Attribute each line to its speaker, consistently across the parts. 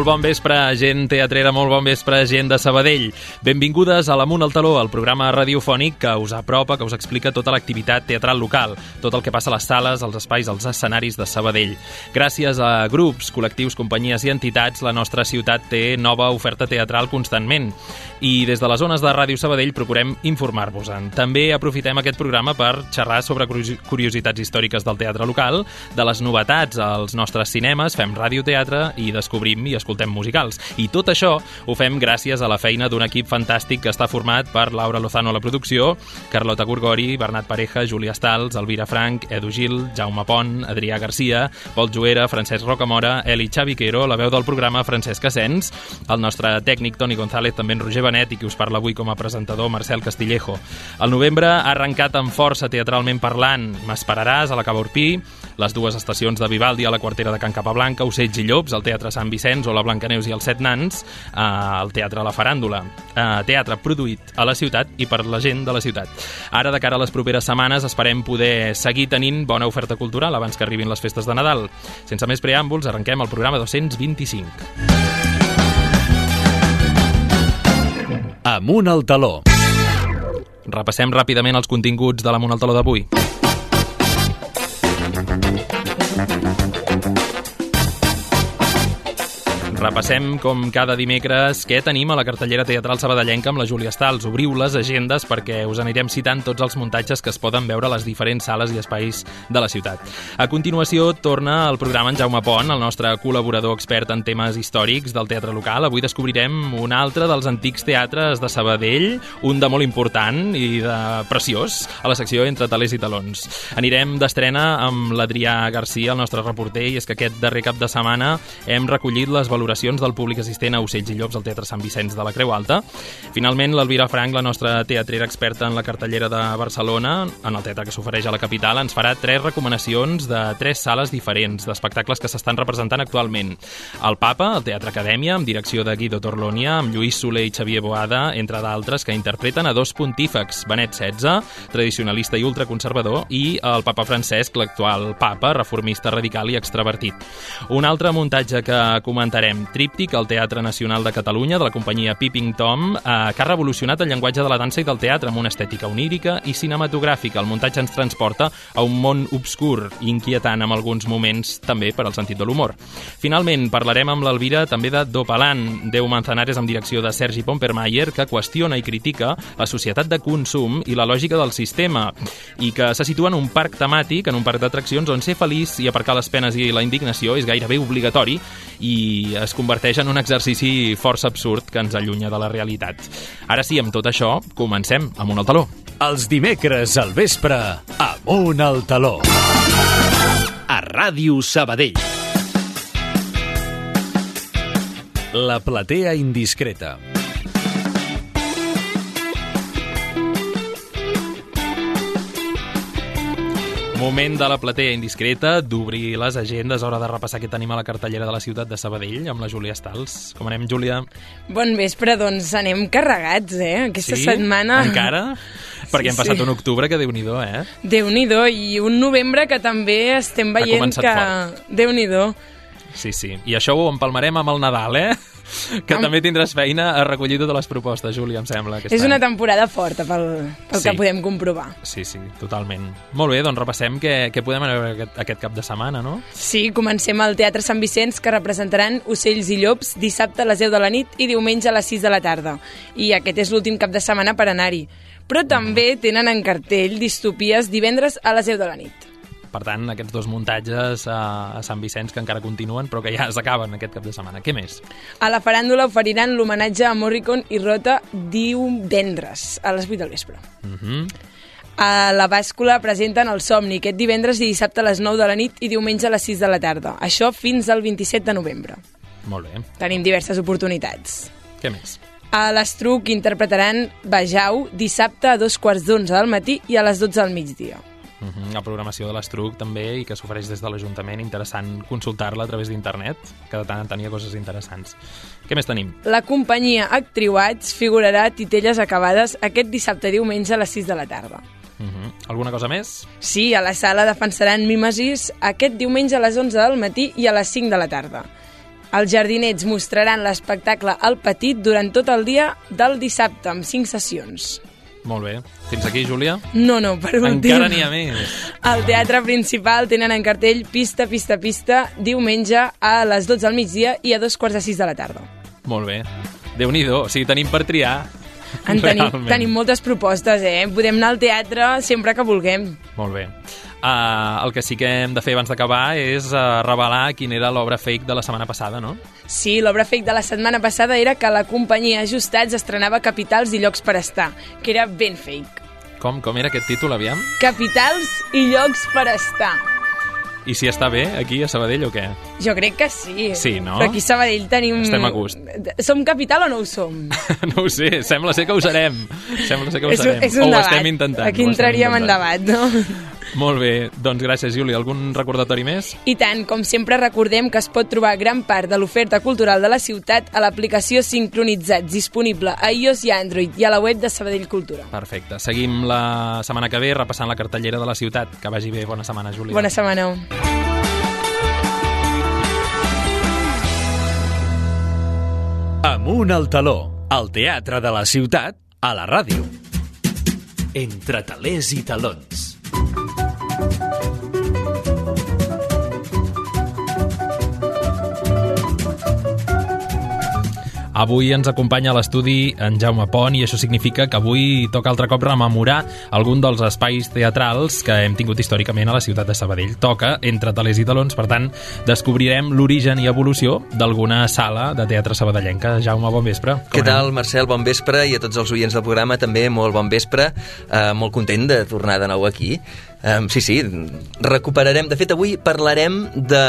Speaker 1: Molt bon vespre, gent teatrera, molt bon vespre, gent de Sabadell. Benvingudes a l'Amunt al Taló, el programa radiofònic que us apropa, que us explica tota l'activitat teatral local, tot el que passa a les sales, als espais, als escenaris de Sabadell. Gràcies a grups, col·lectius, companyies i entitats, la nostra ciutat té nova oferta teatral constantment. I des de les zones de Ràdio Sabadell procurem informar-vos-en. També aprofitem aquest programa per xerrar sobre curiositats històriques del teatre local, de les novetats als nostres cinemes, fem radioteatre i descobrim i escoltem musicals. I tot això ho fem gràcies a la feina d'un equip fantàstic que està format per Laura Lozano a la producció, Carlota Gorgori, Bernat Pareja, Júlia Stals, Elvira Frank, Edu Gil, Jaume Pont, Adrià Garcia, Pol Juera, Francesc Rocamora, Eli Xaviquero, la veu del programa Francesc Asens, el nostre tècnic Toni González, també en Roger Benet i qui us parla avui com a presentador Marcel Castillejo. El novembre ha arrencat amb força teatralment parlant M'esperaràs a la Cava Urpí, les dues estacions de Vivaldi a la quartera de Can Capablanca, Ocells i Llops, al Teatre Sant Vicenç o la Blancaneus i els Set Nans, eh, al Teatre La Faràndula. Eh, teatre produït a la ciutat i per la gent de la ciutat. Ara, de cara a les properes setmanes, esperem poder seguir tenint bona oferta cultural abans que arribin les festes de Nadal. Sense més preàmbuls, arrenquem el programa 225.
Speaker 2: Amunt al taló.
Speaker 1: Repassem ràpidament els continguts de l'Amunt al taló d'avui. Repassem, com cada dimecres, què tenim a la cartellera teatral sabadellenca amb la Júlia Stals. Obriu les agendes perquè us anirem citant tots els muntatges que es poden veure a les diferents sales i espais de la ciutat. A continuació, torna al programa en Jaume Pont, el nostre col·laborador expert en temes històrics del teatre local. Avui descobrirem un altre dels antics teatres de Sabadell, un de molt important i de preciós, a la secció Entre talers i talons. Anirem d'estrena amb l'Adrià Garcia, el nostre reporter, i és que aquest darrer cap de setmana hem recollit les valoracions valoracions del públic assistent a Ocells i Llops al Teatre Sant Vicenç de la Creu Alta. Finalment, l'Elvira Frank, la nostra teatrera experta en la cartellera de Barcelona, en el teatre que s'ofereix a la capital, ens farà tres recomanacions de tres sales diferents d'espectacles que s'estan representant actualment. El Papa, el Teatre Acadèmia, amb direcció de Guido Torlonia, amb Lluís Soler i Xavier Boada, entre d'altres, que interpreten a dos pontífecs, Benet XVI, tradicionalista i ultraconservador, i el papa Francesc, l'actual papa, reformista radical i extravertit. Un altre muntatge que comentarem tríptic al Teatre Nacional de Catalunya de la companyia Peeping Tom, eh, que ha revolucionat el llenguatge de la dansa i del teatre amb una estètica onírica i cinematogràfica. El muntatge ens transporta a un món obscur i inquietant amb alguns moments també per al sentit de l'humor. Finalment, parlarem amb l'Elvira també de Dopalan, Déu Manzanares amb direcció de Sergi Pompermayer, que qüestiona i critica la societat de consum i la lògica del sistema i que se situa en un parc temàtic, en un parc d'atraccions on ser feliç i aparcar les penes i la indignació és gairebé obligatori i es converteix en un exercici força absurd que ens allunya de la realitat. Ara sí, amb tot això, comencem amb un al taló.
Speaker 2: Els dimecres al vespre, amunt al taló. A Ràdio Sabadell. La platea indiscreta.
Speaker 1: Moment de la platea indiscreta, d'obrir les agendes, hora de repassar què tenim a la cartellera de la ciutat de Sabadell amb la Júlia Stals. Com anem, Júlia?
Speaker 3: Bon vespre, doncs anem carregats, eh? Aquesta
Speaker 1: sí?
Speaker 3: setmana...
Speaker 1: Encara? Perquè
Speaker 3: Sí,
Speaker 1: hem passat
Speaker 3: sí.
Speaker 1: un octubre que déu-n'hi-do, eh?
Speaker 3: Déu-n'hi-do, i un novembre que també estem veient que... Déu-n'hi-do.
Speaker 1: Sí, sí. I això ho empalmarem amb el Nadal, eh? Que
Speaker 3: Amb-
Speaker 1: també tindràs feina a recollir totes les propostes, Júlia, em sembla.
Speaker 3: És
Speaker 1: any.
Speaker 3: una temporada forta pel, pel
Speaker 1: Sí.
Speaker 3: que podem comprovar.
Speaker 1: Sí, sí, totalment. Molt bé, doncs repassem què, què podem veure aquest, aquest cap de setmana, no?
Speaker 3: Sí, comencem al Teatre Sant Vicenç, que representaran Ocells i Llops dissabte a les 10 de la nit i diumenge a les 6 de la tarda. I aquest és l'últim cap de setmana per anar-hi. Però també tenen en cartell distopies divendres a les 10 de la nit.
Speaker 1: Per tant, aquests dos muntatges a, a Sant Vicenç que encara continuen, però que ja s'acaben aquest cap de setmana. Què més?
Speaker 3: A la faràndula oferiran l'homenatge a Morricone i Rota divendres a les 8 del vespre.
Speaker 1: Uh -huh.
Speaker 3: A la bàscula presenten el somni aquest divendres i dissabte a les 9 de la nit i diumenge a les 6 de la tarda. Això fins al 27 de novembre.
Speaker 1: Molt bé.
Speaker 3: Tenim diverses oportunitats.
Speaker 1: Què més?
Speaker 3: A l'Estruc interpretaran Bajau dissabte a dos quarts d'onze del matí i a les 12 del migdia.
Speaker 1: Uh -huh. La programació de l'Estruc també i que s'ofereix des de l'Ajuntament. Interessant consultar-la a través d'internet, que de tant en tenia coses interessants. Què més tenim?
Speaker 3: La companyia Actriuats figurarà a Titelles Acabades aquest dissabte i diumenge a les 6 de la tarda.
Speaker 1: Uh -huh. Alguna cosa més?
Speaker 3: Sí, a la sala defensaran Mimesis aquest diumenge a les 11 del matí i a les 5 de la tarda. Els jardinets mostraran l'espectacle al Petit durant tot el dia del dissabte, amb cinc sessions.
Speaker 1: Molt bé. Fins aquí, Júlia?
Speaker 3: No, no, per últim.
Speaker 1: Encara n'hi ha més.
Speaker 3: Al Teatre Principal tenen en cartell Pista, Pista, Pista, diumenge a les 12 del migdia i a dos quarts de sis de la tarda.
Speaker 1: Molt bé. Déu-n'hi-do, o sigui, tenim per triar.
Speaker 3: En tenim,
Speaker 1: Realment.
Speaker 3: tenim moltes propostes, eh? Podem anar al teatre sempre que vulguem.
Speaker 1: Molt bé. Uh, el que sí que hem de fer abans d'acabar és uh, revelar quina era l'obra fake de la setmana passada, no?
Speaker 3: Sí, l'obra fake de la setmana passada era que la companyia Ajustats estrenava Capitals i llocs per estar, que era ben fake.
Speaker 1: Com, com era aquest títol, aviam?
Speaker 3: Capitals i llocs per estar.
Speaker 1: I si està bé aquí a Sabadell o què?
Speaker 3: Jo crec que sí.
Speaker 1: Sí, no?
Speaker 3: Però aquí a Sabadell tenim...
Speaker 1: Estem a gust.
Speaker 3: Som capital o no ho som?
Speaker 1: no ho sé, sembla ser que ho serem. Sembla ser que ho
Speaker 3: és,
Speaker 1: serem.
Speaker 3: és un
Speaker 1: o ho
Speaker 3: debat.
Speaker 1: estem intentant.
Speaker 3: Aquí
Speaker 1: ho
Speaker 3: entraríem en debat, no?
Speaker 1: Molt bé, doncs gràcies, Júlia. Algun recordatori més?
Speaker 3: I tant, com sempre recordem que es pot trobar gran part de l'oferta cultural de la ciutat a l'aplicació Sincronitzats, disponible a iOS i Android i a la web de Sabadell Cultura.
Speaker 1: Perfecte. Seguim la setmana que ve repassant la cartellera de la ciutat. Que vagi bé. Bona setmana, Júlia.
Speaker 3: Bona setmana.
Speaker 2: Amunt al taló, al teatre de la ciutat, a la ràdio. Entre talers i talons.
Speaker 1: Avui ens acompanya a l'estudi en Jaume Pont i això significa que avui toca altre cop rememorar algun dels espais teatrals que hem tingut històricament a la ciutat de Sabadell. Toca entre talers i talons, per tant, descobrirem l'origen i evolució d'alguna sala de teatre sabadellenca. Jaume, bon vespre. Com
Speaker 4: Què
Speaker 1: anem?
Speaker 4: tal, Marcel? Bon vespre i a tots els oients del programa també molt bon vespre. Uh, molt content de tornar de nou aquí. Um, sí, sí, recuperarem... De fet, avui parlarem de,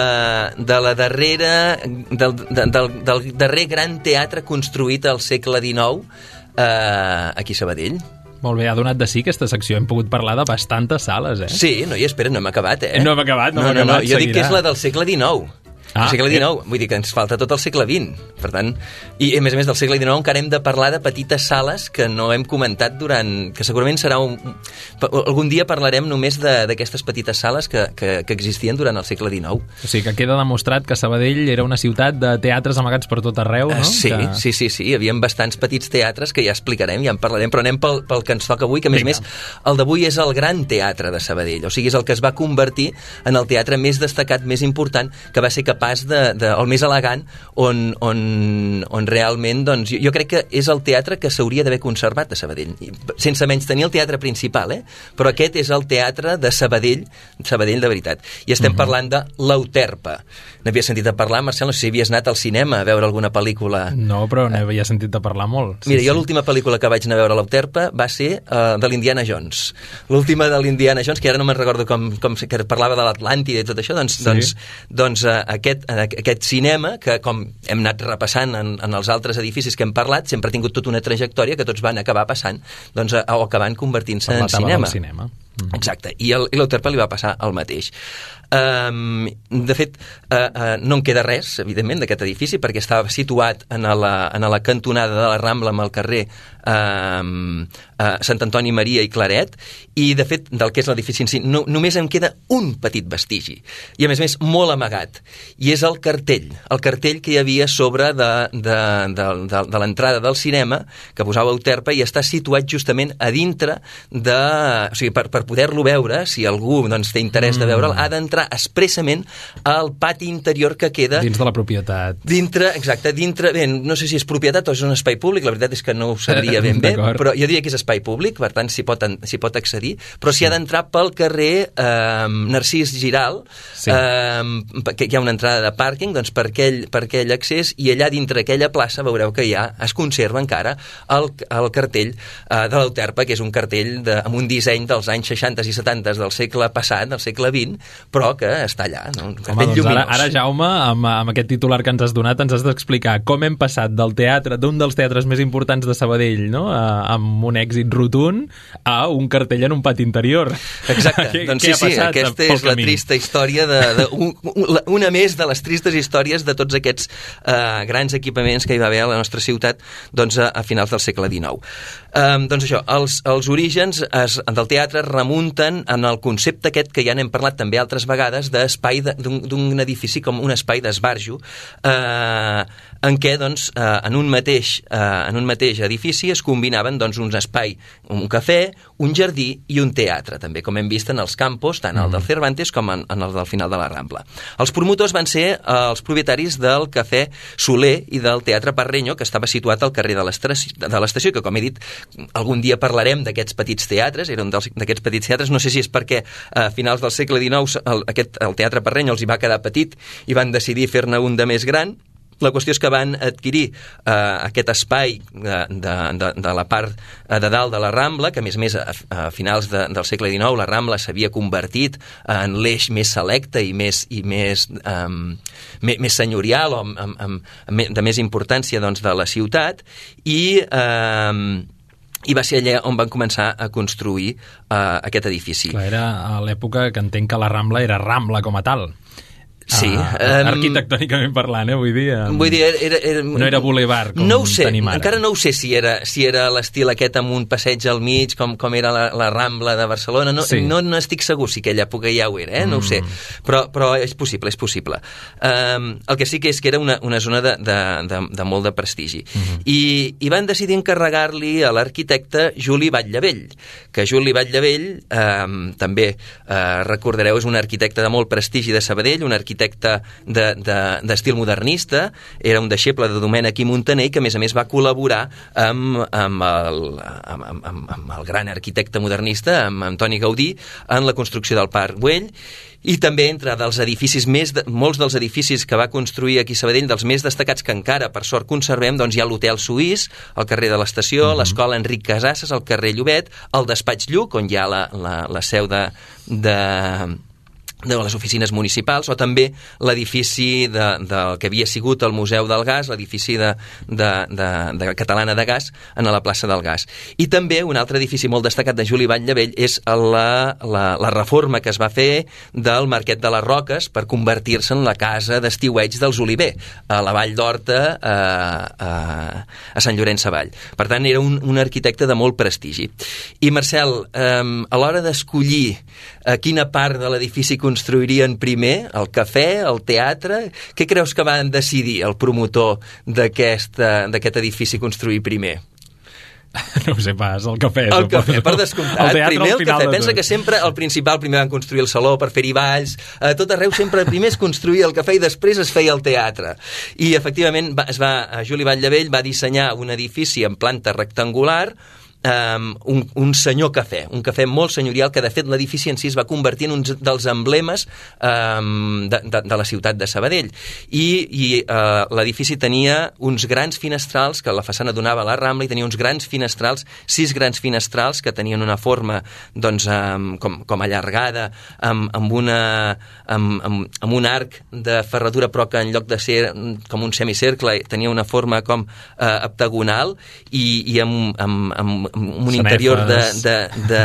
Speaker 4: de la darrera... Del, de, del, del darrer gran teatre construït al segle XIX uh, aquí a Sabadell.
Speaker 1: Molt bé, ha donat de sí aquesta secció. Hem pogut parlar de bastantes sales, eh?
Speaker 4: Sí, no, i espera, no hem acabat, eh?
Speaker 1: No hem acabat, no
Speaker 4: no,
Speaker 1: hem
Speaker 4: no,
Speaker 1: acabat,
Speaker 4: no, jo dic que
Speaker 1: seguirà.
Speaker 4: és la del segle XIX.
Speaker 1: Ah,
Speaker 4: Ah, el segle
Speaker 1: eh.
Speaker 4: XIX, vull dir que ens falta tot el segle XX. Per tant, i a més a més del segle XIX encara hem de parlar de petites sales que no hem comentat durant... que segurament serà un... Algun dia parlarem només de- d'aquestes petites sales que, que, que existien durant el segle XIX.
Speaker 1: O sigui que queda demostrat que Sabadell era una ciutat de teatres amagats per tot arreu, no?
Speaker 4: Eh, Sí,
Speaker 1: que...
Speaker 4: sí, sí, sí, hi havia bastants petits teatres que ja explicarem, ja en parlarem, però anem pel, pel que ens toca avui, que a més a més el d'avui és el gran teatre de Sabadell, o sigui, és el que es va convertir en el teatre més destacat, més important, que va ser capaç de, de el més elegant, on, on, on realment, doncs, jo, jo crec que és el teatre que s'hauria d'haver conservat a Sabadell, sense menys tenir el teatre principal, eh? però aquest és el teatre de Sabadell, Sabadell de veritat. I estem parlant de l'Euterpa. N'havia sentit a parlar, Marcel, no sé si havies anat al cinema a veure alguna pel·lícula
Speaker 1: No, però n'havia sentit de parlar molt.
Speaker 4: Mira, jo l'última pel·lícula que vaig anar a veure a l'Euterpa va ser uh, de l'Indiana Jones. L'última de l'Indiana Jones, que ara no me'n recordo com, com que parlava de l'Atlàntida i tot això, doncs,
Speaker 1: Sí.
Speaker 4: doncs, doncs uh, aquest, uh, aquest cinema, que com hem anat repassant en, en els altres edificis que hem parlat, sempre ha tingut tota una trajectòria que tots van acabar passant, doncs, uh, o acabant convertint-se en cinema.
Speaker 1: del cinema. Mhm.
Speaker 4: Exacte, i, el, i l'Euterpa li va passar el mateix. Um, de fet, uh, uh, no en queda res, evidentment, d'aquest edifici, perquè estava situat en la, en la cantonada de la Rambla amb el carrer um, uh, Sant Antoni Maria i Claret, i de fet, del que és l'edifici en si, no, només em queda un petit vestigi, i a més a més molt amagat, i és el cartell, el cartell que hi havia sobre de, de, de, de, de l'entrada del cinema, que posava Euterpa, i està situat justament a dintre de... O sigui, per, per poder-lo veure, si algú doncs, té interès de veure'l, ha d'entrar expressament al pati interior que queda
Speaker 1: Dins de la propietat.
Speaker 4: Dintre, exacte, dintre, bé, no sé si és propietat o és un espai públic, la veritat és que no ho sabria ben bé, però jo diria que és espai públic, per tant s'hi pot, pot accedir, però s'hi ha d'entrar pel carrer eh, Narcís Giral,
Speaker 1: Sí.
Speaker 4: eh, que hi ha una entrada de pàrquing, doncs per aquell, per aquell accés, i allà dintre aquella plaça veureu que ja es conserva encara el, el cartell eh, de l'Euterpa, que és un cartell de, amb un disseny dels anys 60 i 70 del segle passat, del segle XX, però que està allà, no? un
Speaker 1: Home,
Speaker 4: cartell
Speaker 1: doncs ara, ara, Jaume, amb, amb aquest titular que ens has donat, ens has d'explicar com hem passat del teatre, d'un dels teatres més importants de Sabadell, no? a, amb un èxit rotund, a un cartell en un pati interior.
Speaker 4: Exacte,
Speaker 1: què,
Speaker 4: doncs sí, sí, aquesta és la
Speaker 1: camí?
Speaker 4: trista història de, de un, una més de les tristes històries de tots aquests eh, grans equipaments que hi va haver a la nostra ciutat doncs, a, a finals del segle XIX. Eh, doncs això, els, els orígens es, del teatre remunten en el concepte aquest que ja n'hem parlat també altres vegades d'espai d'un edifici com un espai d'esbarjo eh, en què doncs, eh, en, un mateix, eh, en un mateix edifici es combinaven doncs, un espai, un cafè, un jardí i un teatre, també, com hem vist en els campos, tant el del mm. Cervantes com en, en el del final de la Rambla. Els promotors van ser eh, els propietaris del cafè Soler i del Teatre Parreño, que estava situat al carrer de l'estació, que, com he dit, algun dia parlarem d'aquests petits teatres, era un d'aquests petits teatres, no sé si és perquè a finals del segle XIX el, aquest, el Teatre Parreño els hi va quedar petit i van decidir fer-ne un de més gran, la qüestió és que van adquirir eh, aquest espai de, de, de, de la part eh, de dalt de la Rambla, que a més a més a, a finals de, del segle XIX la Rambla s'havia convertit en l'eix més selecte i més, i més, um, més, més senyorial o amb, amb, amb, de més importància doncs, de la ciutat. I... Um, i va ser allà on van començar a construir uh, aquest edifici.
Speaker 1: Clar, era a l'època que entenc que la Rambla era Rambla com a tal.
Speaker 4: Sí.
Speaker 1: Ah, um, arquitectònicament parlant, eh, vull dir. Um,
Speaker 4: vull dir, era, era,
Speaker 1: no era boulevard, com
Speaker 4: no ho sé,
Speaker 1: tenim ara.
Speaker 4: Encara no ho sé si era, si era l'estil aquest amb un passeig al mig, com, com era la, la Rambla de Barcelona. No, sí. no, no estic segur si aquella època ja ho era, eh? no mm. ho sé. Mm. Però, però és possible, és possible. Um, el que sí que és que era una, una zona de, de, de, de molt de prestigi. Mm -hmm. I, I van decidir encarregar-li a l'arquitecte Juli Batllevell, que Juli Batllevell, um, també uh, recordareu, és un arquitecte de molt prestigi de Sabadell, un arquitecte arquitecte d'estil de, de, modernista, era un deixeble de Domènec i Montaner, que a més a més va col·laborar amb, amb, el, amb, amb, amb el gran arquitecte modernista, amb Antoni Gaudí, en la construcció del Parc Güell, i també entre dels edificis més de, molts dels edificis que va construir aquí Sabadell, dels més destacats que encara per sort conservem, doncs hi ha l'Hotel Suís, al carrer de l'Estació, mm -hmm. l'Escola Enric Casasses, al carrer Llobet, el Despatx Lluc, on hi ha la, la, la seu de, de, de les oficines municipals o també l'edifici de, del que havia sigut el Museu del Gas, l'edifici de, de, de, de Catalana de Gas en la plaça del Gas. I també un altre edifici molt destacat de Juli Batllevell és la, la, la reforma que es va fer del Marquet de les Roques per convertir-se en la casa d'estiueig dels Oliver, a la Vall d'Horta, a, a, a Sant Llorenç Savall. Per tant, era un, un arquitecte de molt prestigi. I Marcel, eh, a l'hora d'escollir a quina part de l'edifici construirien primer, el cafè, el teatre? Què creus que van decidir el promotor d'aquest edifici construir primer?
Speaker 1: No ho sé pas, el cafè.
Speaker 4: El cafè, per descomptat. El teatre, primer el cafè. Pensa que sempre el principal primer van construir el saló per fer-hi balls. A tot arreu sempre primer es construïa el cafè i després es feia el teatre. I efectivament va, es va, Juli Batllevell va dissenyar un edifici en planta rectangular um, un, un senyor cafè, un cafè molt senyorial que de fet l'edifici en si es va convertir en un dels emblemes um, de, de, de la ciutat de Sabadell. I, i uh, l'edifici tenia uns grans finestrals que la façana donava a la Rambla i tenia uns grans finestrals, sis grans finestrals que tenien una forma doncs, um, com, com allargada amb, amb, una, amb, amb, amb un arc de ferradura però que en lloc de ser com un semicercle tenia una forma com uh, heptagonal i, i amb, amb, amb amb un interior de, de, de,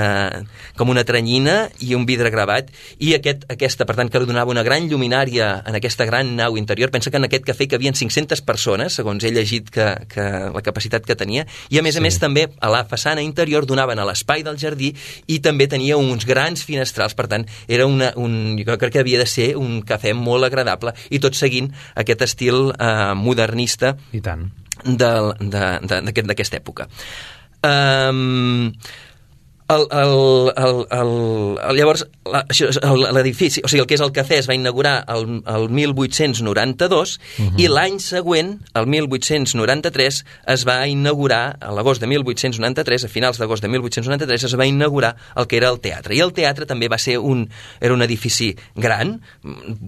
Speaker 4: com una tranyina i un vidre gravat i aquest, aquesta, per tant, que li donava una gran lluminària en aquesta gran nau interior. Pensa que en aquest cafè que havien 500 persones, segons he llegit que, que la capacitat que tenia, i a més sí. a més també a la façana interior donaven a l'espai del jardí i també tenia uns grans finestrals, per tant, era una, un, jo crec que havia de ser un cafè molt agradable i tot seguint aquest estil eh, modernista
Speaker 1: i tant
Speaker 4: d'aquesta aquest, època. Um, el, el, el, el, el, llavors, l'edifici, o sigui, el que és el cafè es va inaugurar el, el 1892 uh -huh. i l'any següent, el 1893, es va inaugurar, a l'agost de 1893, a finals d'agost de 1893, es va inaugurar el que era el teatre. I el teatre també va ser un, era un edifici gran,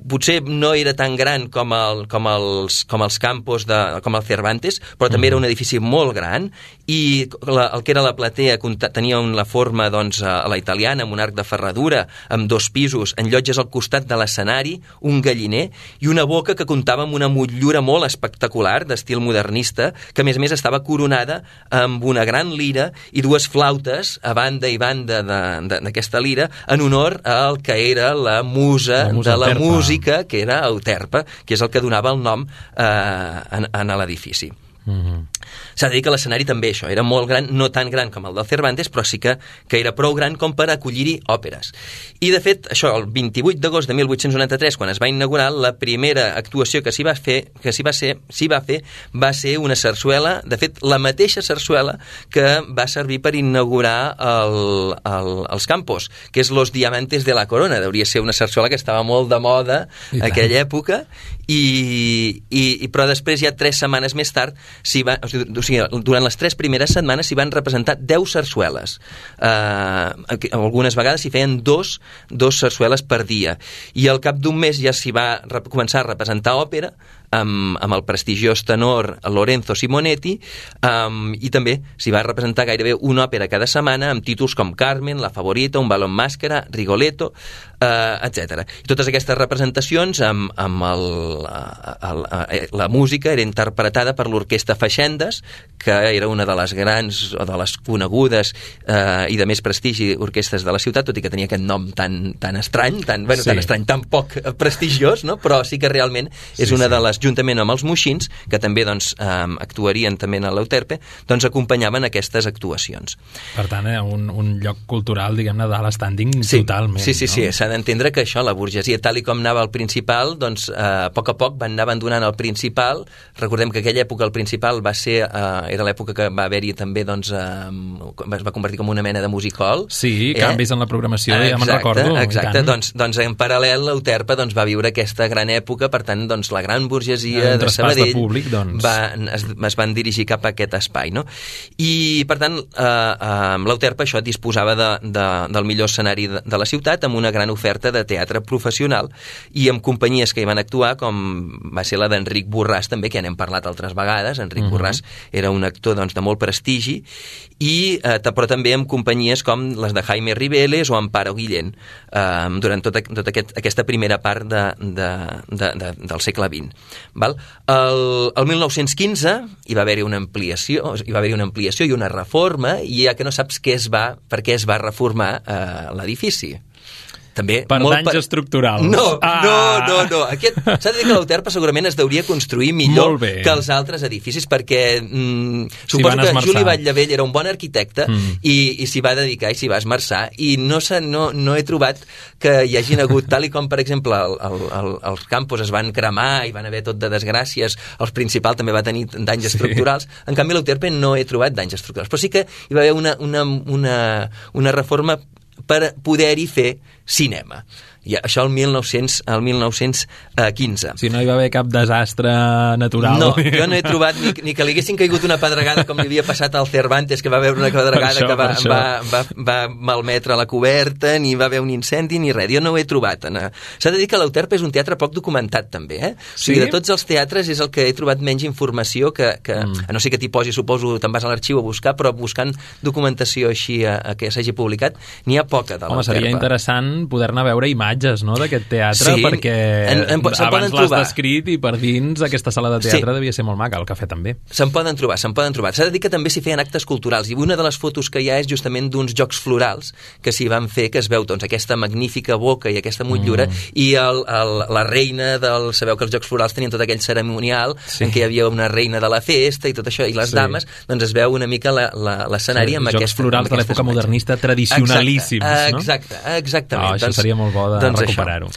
Speaker 4: potser no era tan gran com, el, com, els, com els campos, de, com el Cervantes, però també uh -huh. era un edifici molt gran i la, el que era la platea tenia una forma forma doncs, a la italiana, amb un arc de ferradura, amb dos pisos, en llotges al costat de l'escenari, un galliner i una boca que comptava amb una motllura molt espectacular, d'estil modernista, que a més a més estava coronada amb una gran lira i dues flautes a banda i banda d'aquesta lira en honor al que era la musa, la musa de la Euterpa. música, que era Euterpa, que és el que donava el nom eh, a, a l'edifici. Mm -hmm. S'ha de dir que l'escenari també això, era molt gran, no tan gran com el del Cervantes, però sí que, que era prou gran com per acollir-hi òperes. I, de fet, això, el 28 d'agost de 1893, quan es va inaugurar, la primera actuació que s'hi va fer, que s'hi va, ser, s'hi va fer va ser una sarsuela, de fet, la mateixa sarsuela que va servir per inaugurar el, el, els campos, que és Los Diamantes de la Corona. Deuria ser una sarsuela que estava molt de moda en aquella època, i, i, i, però després, ja tres setmanes més tard, s'hi va, o sigui, durant les tres primeres setmanes s'hi van representar 10 sarsueles. Uh, algunes vegades s'hi feien dos, dos sarsueles per dia. I al cap d'un mes ja s'hi va començar a representar òpera, amb, amb el prestigiós tenor Lorenzo Simonetti um, i també s'hi va representar gairebé una òpera cada setmana amb títols com Carmen, La Favorita, Un balón màscara, Rigoletto, uh, etc. I totes aquestes representacions amb, amb el, el, el, la música era interpretada per l'orquestra Feixendes, que era una de les grans o de les conegudes uh, i de més prestigi orquestres de la ciutat, tot i que tenia aquest nom tan, tan estrany, tan, bueno, sí. tan estrany, tan poc prestigiós, no? però sí que realment és sí, una sí. de les juntament amb els moixins, que també doncs, eh, actuarien també en l'Euterpe, doncs acompanyaven aquestes actuacions.
Speaker 1: Per tant, eh, un, un lloc cultural, diguem-ne, d'alt standing
Speaker 4: sí,
Speaker 1: totalment.
Speaker 4: Sí, sí,
Speaker 1: no?
Speaker 4: sí, s'ha d'entendre que això, la burgesia, tal i com anava al principal, doncs eh, a poc a poc van anar abandonant el principal. Recordem que aquella època el principal va ser, eh, era l'època que va haver-hi també, doncs, eh, es va convertir com una mena de musical.
Speaker 1: Sí, eh? canvis en la programació, exacte, ja me'n recordo.
Speaker 4: Exacte, doncs, doncs en paral·lel l'Euterpa doncs, va viure aquesta gran època, per tant, doncs, la gran burgesia burgesia de Sabadell de
Speaker 1: públic, doncs.
Speaker 4: va, es, es van dirigir cap a aquest espai. No? I, per tant, eh, eh, l'Euterpa això disposava de, de, del millor escenari de, de la ciutat amb una gran oferta de teatre professional i amb companyies que hi van actuar, com va ser la d'Enric Borràs, també, que ja n'hem parlat altres vegades. Enric uh mhm. -huh. Borràs era un actor doncs, de molt prestigi, i, eh, però també amb companyies com les de Jaime Ribeles o Amparo Guillén eh, durant tota, tota aquest, aquesta primera part de, de, de, de, del segle XX. Val? El, el 1915 hi va haver-hi una ampliació, hi va haver una ampliació i una reforma i ja que no saps què es va, per què es va reformar eh, l'edifici també
Speaker 1: per molt danys per... estructurals.
Speaker 4: No, ah. no, no, no. Aquest s'ha de dir que l'Euterpa segurament es deuria construir millor que els altres edificis perquè mm, suposo que Juli Batllevell era un bon arquitecte mm. i, i s'hi va dedicar i s'hi va esmerçar i no, no, no he trobat que hi hagin hagut, tal i com per exemple el, el, el, els campus es van cremar i van haver tot de desgràcies, el principal també va tenir danys sí. estructurals, en canvi l'Euterpa no he trobat danys estructurals, però sí que hi va haver una, una, una, una reforma per poder-hi fer cinema. I això el, 1900, el 1915.
Speaker 1: Si no hi va haver cap desastre natural.
Speaker 4: No, jo no he trobat ni, ni que li haguessin caigut una pedregada com li havia passat al Cervantes, que va haver una pedregada això, que va, va, va, va malmetre la coberta, ni va haver un incendi, ni res. Jo no ho he trobat. S'ha de dir que l'Euterpe és un teatre poc documentat, també. Eh? O sigui, sí? de tots els teatres és el que he trobat menys informació que, que mm. a no sé que t'hi posi, suposo, te'n vas a l'arxiu a buscar, però buscant documentació així a, a que s'hagi publicat, n'hi ha poca de l'Euterpe.
Speaker 1: Home, seria interessant poder-ne veure imatges imatges no, d'aquest teatre, sí, perquè en, en, abans l'has descrit i per dins aquesta sala de teatre sí. devia ser molt maca, el cafè també.
Speaker 4: Se'n poden trobar, se'n poden trobar. S'ha de dir que també s'hi feien actes culturals, i una de les fotos que hi ha és justament d'uns jocs florals que s'hi van fer, que es veu doncs, aquesta magnífica boca i aquesta motllura, mm. i el, el, la reina del... Sabeu que els jocs florals tenien tot aquell ceremonial sí. en què hi havia una reina de la festa i tot això, i les sí. dames, doncs es veu una mica l'escenari sí, amb,
Speaker 1: jocs
Speaker 4: aquesta,
Speaker 1: florals de l'època modernista tradicionalíssims,
Speaker 4: exacte, no? Exacte, exactament.
Speaker 1: Oh, això doncs, seria molt bo de doncs recuperar-ho.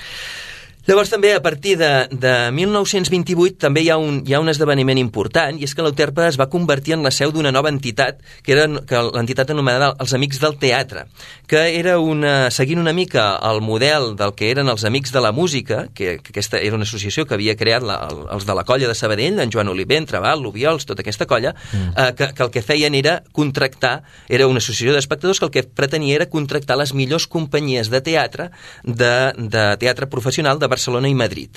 Speaker 4: Llavors també a partir de, de 1928 també hi ha, un, hi ha un esdeveniment important i és que l'Euterpa es va convertir en la seu d'una nova entitat que era que l'entitat anomenada els Amics del Teatre que era una, seguint una mica el model del que eren els Amics de la Música que, que aquesta era una associació que havia creat la, els de la colla de Sabadell, en Joan Oliver, en Trabal, l'Ubiols, tota aquesta colla mm. eh, que, que el que feien era contractar era una associació d'espectadors que el que pretenia era contractar les millors companyies de teatre de, de teatre professional de Barcelona i Madrid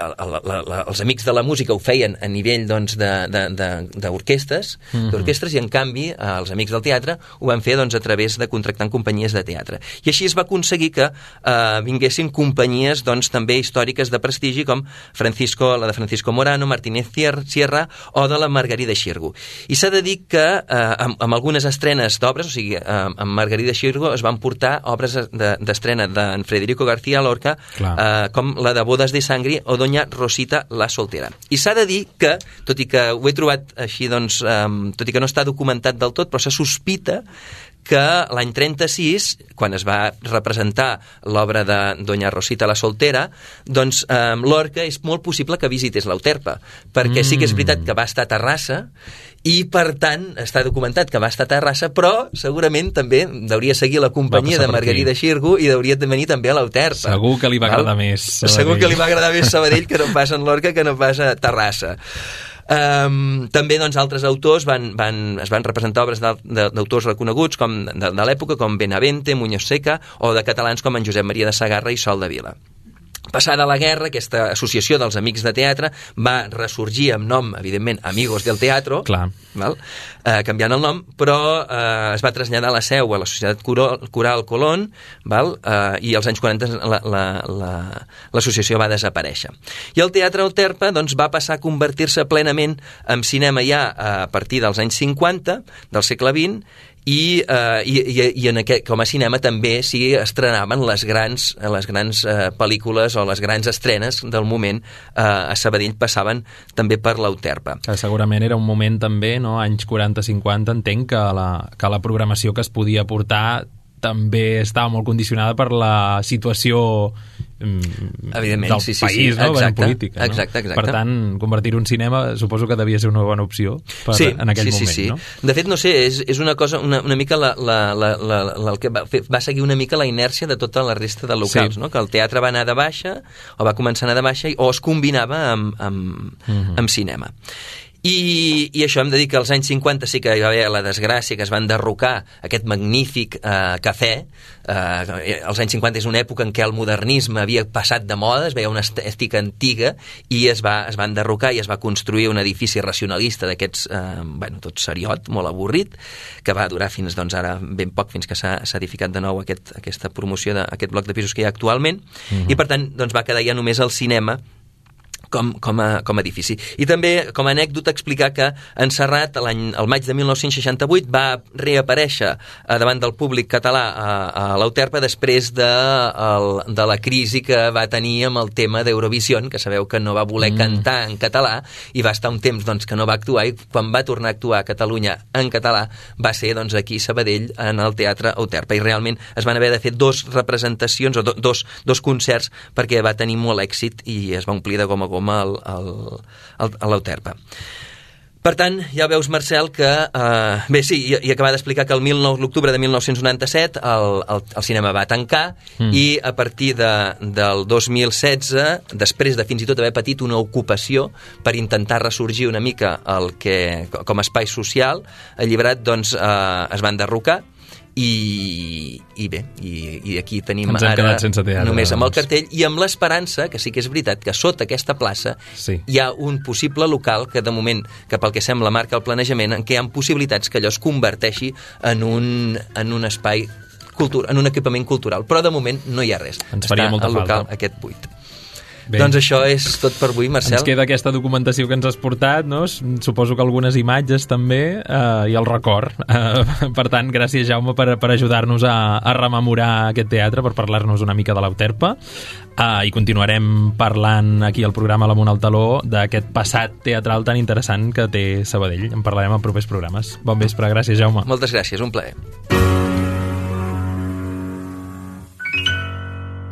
Speaker 4: la, la, la, els amics de la música ho feien a nivell doncs, d'orquestres mm -hmm. d'orquestres i en canvi els amics del teatre ho van fer doncs, a través de contractant companyies de teatre. I així es va aconseguir que eh, vinguessin companyies doncs, també històriques de prestigi com Francisco, la de Francisco Morano, Martínez Sierra o de la Margarida Xirgo. I s'ha de dir que eh, amb, amb algunes estrenes d'obres, o sigui, eh, amb Margarida Xirgo es van portar obres d'estrena de, d'en Federico García Lorca eh, com la de Bodes de Sangri o Doña Rosita la Soltera. I s'ha de dir que, tot i que ho he trobat així, doncs, um, tot i que no està documentat del tot, però se sospita que l'any 36, quan es va representar l'obra de Doña Rosita la Soltera, doncs eh, Lorca és molt possible que visités l'Euterpa, perquè mm. sí que és veritat que va estar a Terrassa i per tant està documentat que va estar a Terrassa però segurament també hauria seguir la companyia de Margarida Xirgo i hauria de venir també a l'Euterpa
Speaker 1: segur que li va agradar Val? més
Speaker 4: Sabadell. segur que li va agradar més Sabadell que no pas en Lorca que no pas a Terrassa Um, també doncs, altres autors van, van, es van representar obres d'autors reconeguts com de, de l'època com Benavente, Muñoz Seca o de catalans com en Josep Maria de Sagarra i Sol de Vila. Passada la guerra, aquesta associació dels Amics de Teatre va ressorgir amb nom, evidentment, Amigos del Teatro,
Speaker 1: Clar.
Speaker 4: Val? Eh, canviant el nom, però eh, es va traslladar la seu a la Societat Coral Colón val? Eh, i als anys 40 l'associació la, la, la, va desaparèixer. I el Teatre Euterpa doncs, va passar a convertir-se plenament en cinema ja a partir dels anys 50 del segle XX i, eh, i, i, i en aquest, com a cinema també s'hi estrenaven les grans, les grans eh, pel·lícules o les grans estrenes del moment eh, a Sabadell passaven també per l'Euterpa.
Speaker 1: Segurament era un moment també, no? anys 40-50, entenc que la, que la programació que es podia portar també estava molt condicionada per la situació
Speaker 4: Evidentment,
Speaker 1: del
Speaker 4: sí, sí,
Speaker 1: país,
Speaker 4: sí.
Speaker 1: no?
Speaker 4: Exacte,
Speaker 1: política.
Speaker 4: exacte, exacte.
Speaker 1: Per tant, convertir-ho en cinema suposo que devia ser una bona opció per,
Speaker 4: sí,
Speaker 1: en aquell
Speaker 4: sí,
Speaker 1: moment,
Speaker 4: sí, sí.
Speaker 1: no?
Speaker 4: De fet, no sé, és, és una cosa, una, una mica la, la, la, la, la, el que va, fer, va seguir una mica la inèrcia de tota la resta de locals, sí. no? que el teatre va anar de baixa, o va començar a anar de baixa, o es combinava amb, amb, uh mhm. -huh. amb cinema. I, I això hem de dir que als anys 50 sí que hi va haver la desgràcia que es van derrocar aquest magnífic eh, cafè. Eh, als anys 50 és una època en què el modernisme havia passat de moda, es veia una estètica antiga i es va, es van derrocar i es va construir un edifici racionalista d'aquests, eh, bueno, tot seriot, molt avorrit, que va durar fins doncs, ara ben poc, fins que s'ha edificat de nou aquest, aquesta promoció d'aquest bloc de pisos que hi ha actualment, uh mhm. -huh. i per tant doncs, va quedar ja només el cinema com, com, a, com a edifici. I també, com a anècdota, explicar que en Serrat, l'any el maig de 1968, va reaparèixer eh, davant del públic català a, a l'Euterpa després de, el, de la crisi que va tenir amb el tema d'Eurovision, que sabeu que no va voler mm. cantar en català i va estar un temps doncs, que no va actuar i quan va tornar a actuar a Catalunya en català va ser doncs, aquí a Sabadell en el Teatre Euterpa i realment es van haver de fer dos representacions o do, dos, dos concerts perquè va tenir molt èxit i es va omplir de gom a gom com a l'Euterpa. Per tant, ja veus, Marcel, que... Eh, bé, sí, i, i acabar d'explicar que el l'octubre de 1997 el, el, el cinema va tancar mm. i a partir de, del 2016, després de fins i tot haver patit una ocupació per intentar ressorgir una mica el que, com a espai social, alliberat, doncs, eh, es van derrocar i, i bé, i, i aquí tenim
Speaker 1: Ens
Speaker 4: ara
Speaker 1: sense teatre,
Speaker 4: només amb el
Speaker 1: doncs.
Speaker 4: cartell i amb l'esperança, que sí que és veritat que sota aquesta plaça
Speaker 1: sí.
Speaker 4: hi ha un possible local que de moment, que pel que sembla marca el planejament, en què hi ha possibilitats que allò es converteixi en un, en un espai cultura, en un equipament cultural, però de moment no hi ha res.
Speaker 1: Ens faria
Speaker 4: Està
Speaker 1: molta
Speaker 4: el local
Speaker 1: falta.
Speaker 4: aquest buit.
Speaker 1: Bé.
Speaker 4: Doncs això és tot per avui, Marcel.
Speaker 1: Ens queda aquesta documentació que ens has portat, no? suposo que algunes imatges també, eh, i el record. Eh, per tant, gràcies, Jaume, per, per ajudar-nos a, a rememorar aquest teatre, per parlar-nos una mica de l'Euterpa. Eh, I continuarem parlant aquí al programa L'Amunt al Taló d'aquest passat teatral tan interessant que té Sabadell. En parlarem en propers programes. Bon vespre, gràcies, Jaume.
Speaker 4: Moltes gràcies, un plaer.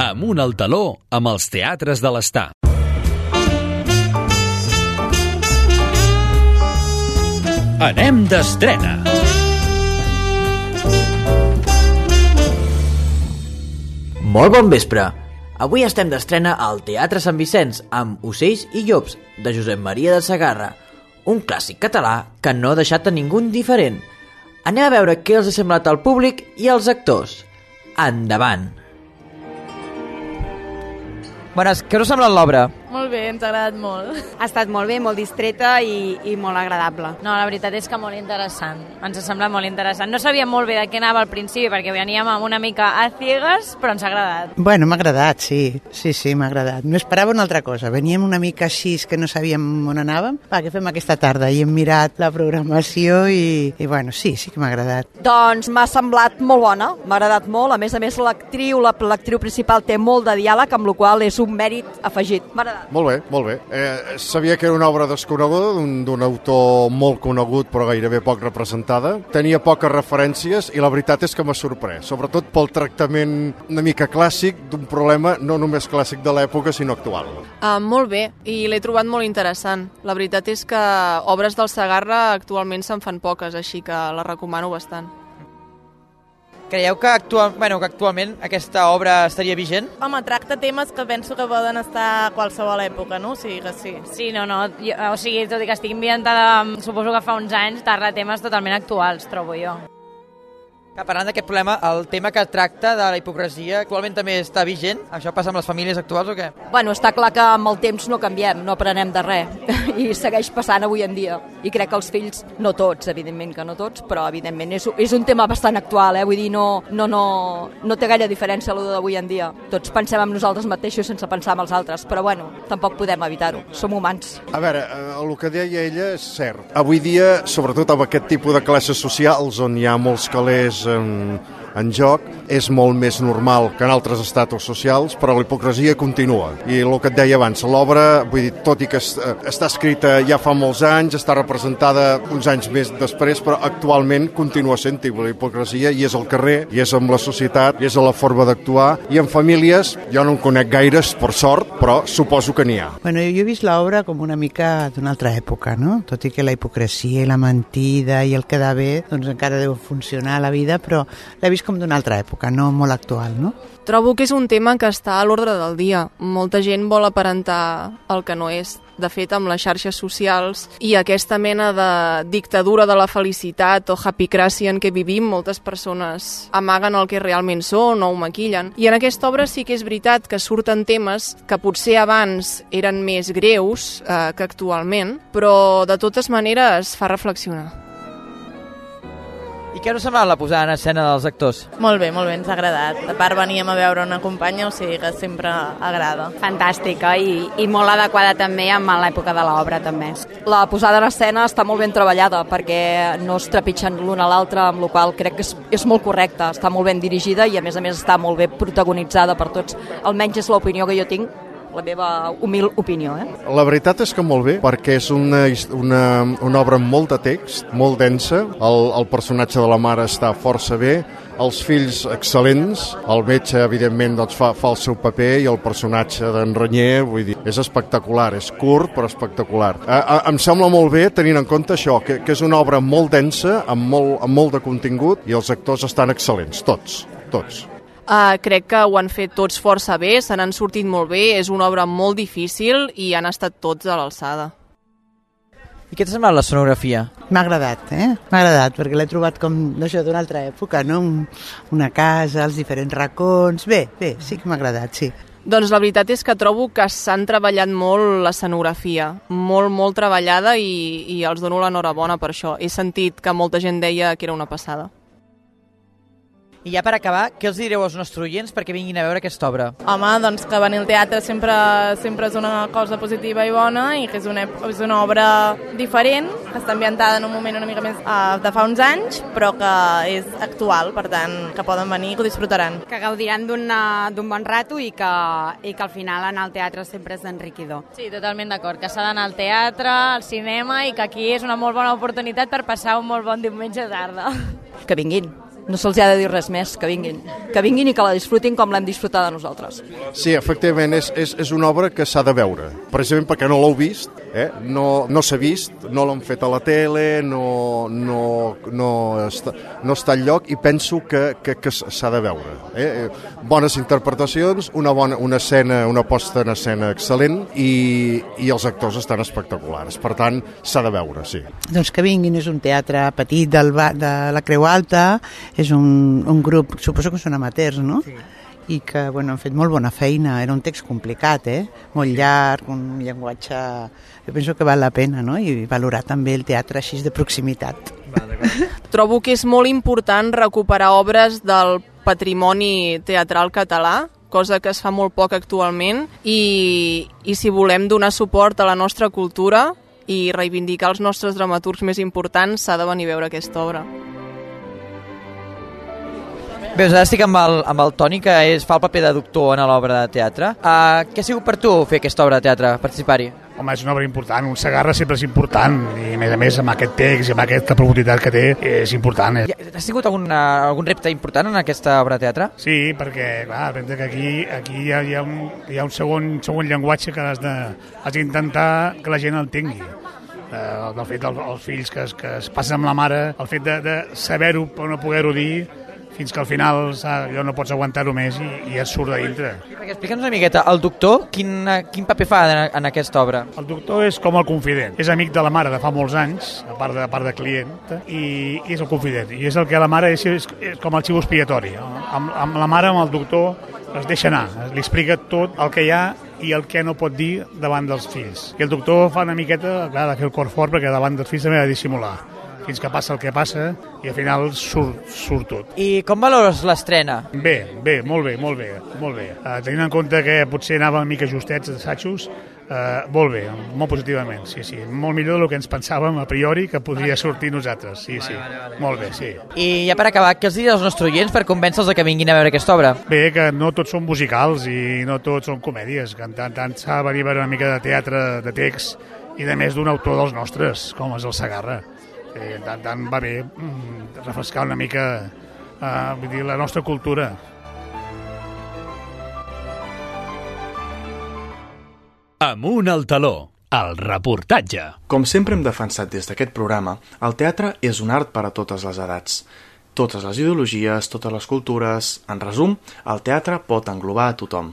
Speaker 2: Amunt al taló amb els teatres de l'estar. Anem d'estrena!
Speaker 5: Molt bon vespre! Avui estem d'estrena al Teatre Sant Vicenç amb Ocells i Llops, de Josep Maria de Sagarra, un clàssic català que no ha deixat a ningú indiferent. Anem a veure què els ha semblat al públic i als actors. Endavant!
Speaker 6: Bones, què us ha semblat l'obra? Molt bé, ens ha agradat molt.
Speaker 7: Ha estat molt bé, molt distreta i, i molt agradable.
Speaker 8: No, la veritat és que molt interessant. Ens ha semblat molt interessant. No sabíem molt bé de què anava al principi, perquè veníem amb una mica a ciegues, però ens ha agradat.
Speaker 9: Bueno, m'ha agradat, sí. Sí, sí, m'ha agradat. No esperava una altra cosa. Veníem una mica així que no sabíem on anàvem. Va, què fem aquesta tarda? I hem mirat la programació i, i bueno, sí, sí que m'ha agradat.
Speaker 10: Doncs m'ha semblat molt bona, m'ha agradat molt. A més a més, l'actriu, l'actriu principal té molt de diàleg, amb la qual és un mèrit afegit. M'ha agradat.
Speaker 11: Molt bé, molt bé. Eh, sabia que era una obra desconeguda, d'un autor molt conegut però gairebé poc representada. Tenia poques referències i la veritat és que m'ha sorprès, sobretot pel tractament una mica clàssic d'un problema no només clàssic de l'època, sinó actual.
Speaker 6: Uh, molt bé, i l'he trobat molt interessant. La veritat és que obres del Sagarra actualment se'n fan poques, així que la recomano bastant.
Speaker 12: Creieu que, actual, bueno, que actualment aquesta obra estaria vigent?
Speaker 13: Home, tracta temes que penso que poden estar a qualsevol època, no? O sigui que sí.
Speaker 8: Sí, no, no. Jo, o sigui, tot i que estigui ambientada, suposo que fa uns anys, parla temes totalment actuals, trobo jo.
Speaker 12: Que parlant d'aquest problema, el tema que tracta de la hipocresia actualment també està vigent? Això passa amb les famílies actuals o què?
Speaker 10: Bueno, està clar que amb el temps no canviem, no aprenem de res i segueix passant avui en dia. I crec que els fills, no tots, evidentment que no tots, però evidentment és, és un tema bastant actual, eh? vull dir, no, no, no, no té gaire diferència el d'avui en dia. Tots pensem en nosaltres mateixos sense pensar en els altres, però bueno, tampoc podem evitar-ho, som humans.
Speaker 11: A veure, eh, el que deia ella és cert. Avui dia, sobretot amb aquest tipus de classes socials on hi ha molts calés en, en joc és molt més normal que en altres estatus socials, però la hipocresia continua. I el que et deia abans, l'obra, vull dir, tot i que està escrita ja fa molts anys, està representada uns anys més després, però actualment continua sent la hipocresia i és al carrer, i és amb la societat, i és a la forma d'actuar, i en famílies, jo no en conec gaires, per sort, però suposo que n'hi ha.
Speaker 9: Bueno, jo he vist l'obra com una mica d'una altra època, no? Tot i que la hipocresia i la mentida i el quedar bé, doncs encara deu funcionar a la vida, però l'he vist com d'una altra època, no molt actual, no?
Speaker 6: Trobo que és un tema que està a l'ordre del dia. Molta gent vol aparentar el que no és. De fet, amb les xarxes socials i aquesta mena de dictadura de la felicitat o happycracy en què vivim, moltes persones amaguen el que realment són o ho maquillen. I en aquesta obra sí que és veritat que surten temes que potser abans eren més greus eh, que actualment, però de totes maneres fa reflexionar.
Speaker 12: I què us ha semblat la posada en escena dels actors?
Speaker 13: Molt bé, molt bé, ens ha agradat. A part veníem a veure una companya, o sigui que sempre agrada.
Speaker 7: Fantàstica i, i molt adequada també amb l'època de l'obra també.
Speaker 10: La posada en escena està molt ben treballada perquè no es trepitgen l'un a l'altre, amb la qual crec que és, és molt correcta, està molt ben dirigida i a més a més està molt bé protagonitzada per tots. Almenys és l'opinió que jo tinc la meva humil opinió. Eh?
Speaker 11: La veritat és que molt bé, perquè és una, una, una obra amb molt de text, molt densa, el, el personatge de la mare està força bé, els fills excel·lents, el metge evidentment doncs, fa, fa el seu paper i el personatge d'en Renyer, vull dir, és espectacular, és curt però espectacular. A, a, em sembla molt bé tenint en compte això, que, que és una obra molt densa, amb molt, amb molt de contingut i els actors estan excel·lents, tots, tots.
Speaker 6: Uh, crec que ho han fet tots força bé, se n'han sortit molt bé, és una obra molt difícil i han estat tots a l'alçada.
Speaker 12: I què t'ha semblat la sonografia?
Speaker 9: M'ha agradat, eh? M'ha agradat, perquè l'he trobat com d'això d'una altra època, no? Una casa, els diferents racons... Bé, bé, sí que m'ha agradat, sí.
Speaker 6: Doncs la veritat és que trobo que s'han treballat molt l'escenografia, molt, molt treballada i, i els dono l'enhorabona per això. He sentit que molta gent deia que era una passada.
Speaker 12: I ja per acabar, què els direu als nostres oients perquè vinguin a veure aquesta obra?
Speaker 13: Home, doncs que venir al teatre sempre, sempre és una cosa positiva i bona i que és una, és una obra diferent, que està ambientada en un moment una mica més uh, de fa uns anys, però que és actual, per tant, que poden venir i que ho disfrutaran.
Speaker 7: Que gaudiran d'un bon rato i que, i que al final anar al teatre sempre és enriquidor.
Speaker 8: Sí, totalment d'acord, que s'ha d'anar al teatre, al cinema i que aquí és una molt bona oportunitat per passar un molt bon diumenge tarda.
Speaker 10: Que vinguin no se'ls ha de dir res més, que vinguin. Que vinguin i que la disfrutin com l'hem disfrutat nosaltres.
Speaker 11: Sí, efectivament, és, és, és una obra que s'ha de veure, precisament perquè no l'heu vist, eh? no, no s'ha vist, no l'han fet a la tele, no, no, no, està, no està al lloc i penso que, que, que s'ha de veure. Eh? Bones interpretacions, una, bona, una escena, una posta en escena excel·lent i, i els actors estan espectaculars. Per tant, s'ha de veure, sí.
Speaker 9: Doncs que vinguin, és un teatre petit del, de la Creu Alta, és un, un grup, suposo que són amateurs, no? Sí i que bueno, han fet molt bona feina. Era un text complicat, eh? molt llarg, un llenguatge... Jo penso que val la pena, no? I valorar també el teatre així de proximitat.
Speaker 6: Trobo que és molt important recuperar obres del patrimoni teatral català, cosa que es fa molt poc actualment, i, i si volem donar suport a la nostra cultura i reivindicar els nostres dramaturgs més importants, s'ha de venir a veure aquesta obra.
Speaker 12: Bé, doncs ara estic amb el, amb el Toni, que és, fa el paper de doctor en l'obra de teatre. Uh, què ha sigut per tu fer aquesta obra de teatre, participar-hi?
Speaker 14: Home, és una obra important, un Sagarra sempre és important i a més a més amb aquest text i amb aquesta profunditat que té és important.
Speaker 12: Ja, has tingut algun, uh, algun repte important en aquesta obra de teatre?
Speaker 14: Sí, perquè clar, que aquí, aquí hi ha, hi ha un, hi ha un segon, segon llenguatge que has d'intentar que la gent entengui eh, el fet dels fills que es, que es passen amb la mare, el fet de, de saber-ho però no poder-ho dir, fins que al final allò no pots aguantar-ho més i, i et surt de dintre.
Speaker 12: Explica'ns una miqueta, el doctor, quin, quin paper fa en, en aquesta obra?
Speaker 14: El doctor és com el confident. És amic de la mare de fa molts anys, a part de, a part de client, i, i és el confident. I és el que la mare és, és, és com el xivo expiatori. Amb, amb la mare, amb el doctor, es deixa anar, li explica tot el que hi ha i el que no pot dir davant dels fills. I el doctor fa una miqueta, clar, de fer el cor fort perquè davant dels fills també ha de dissimular fins que passa el que passa i al final surt, surt tot.
Speaker 12: I com valores l'estrena?
Speaker 14: Bé, bé, molt bé, molt bé, molt bé. Uh, tenint en compte que potser anava una mica justets d'assajos, uh, molt bé, molt positivament, sí, sí. Molt millor del que ens pensàvem a priori que podria sortir nosaltres, sí, sí. Vale, vale, vale. Molt bé, sí.
Speaker 12: I ja per acabar, què els diries als nostres oients per convèncer-los que vinguin a veure aquesta obra?
Speaker 14: Bé, que no tots són musicals i no tots són comèdies, que en tant, tant s'ha de venir a veure una mica de teatre, de text, i de més d'un autor dels nostres, com és el Sagarra que tant va bé mm, refrescar una mica eh, vull dir, la nostra cultura.
Speaker 2: Amunt al taló, el reportatge.
Speaker 15: Com sempre hem defensat des d'aquest programa, el teatre és un art per a totes les edats. Totes les ideologies, totes les cultures... En resum, el teatre pot englobar a tothom.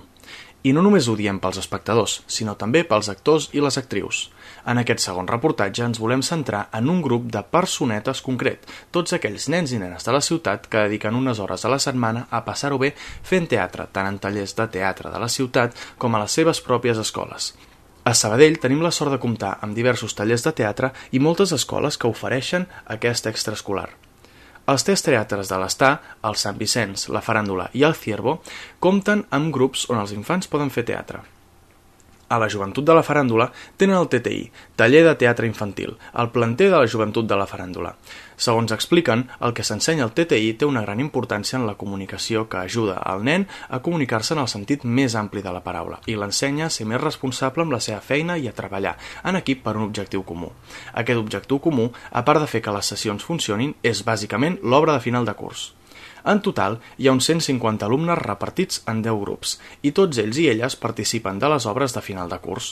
Speaker 15: I no només ho diem pels espectadors, sinó també pels actors i les actrius. En aquest segon reportatge ens volem centrar en un grup de personetes concret, tots aquells nens i nenes de la ciutat que dediquen unes hores a la setmana a passar-ho bé fent teatre, tant en tallers de teatre de la ciutat com a les seves pròpies escoles. A Sabadell tenim la sort de comptar amb diversos tallers de teatre i moltes escoles que ofereixen aquest extraescolar. Els tres teatres de l'Està, el Sant Vicenç, la Faràndula i el Ciervo, compten amb grups on els infants poden fer teatre a la Joventut de la Faràndula tenen el TTI, Taller de Teatre Infantil, el planter de la Joventut de la Faràndula. Segons expliquen, el que s'ensenya al TTI té una gran importància en la comunicació que ajuda al nen a comunicar-se en el sentit més ampli de la paraula i l'ensenya a ser més responsable amb la seva feina i a treballar en equip per un objectiu comú. Aquest objectiu comú, a part de fer que les sessions funcionin, és bàsicament l'obra de final de curs. En total, hi ha uns 150 alumnes repartits en 10 grups, i tots ells i elles participen de les obres de final de curs.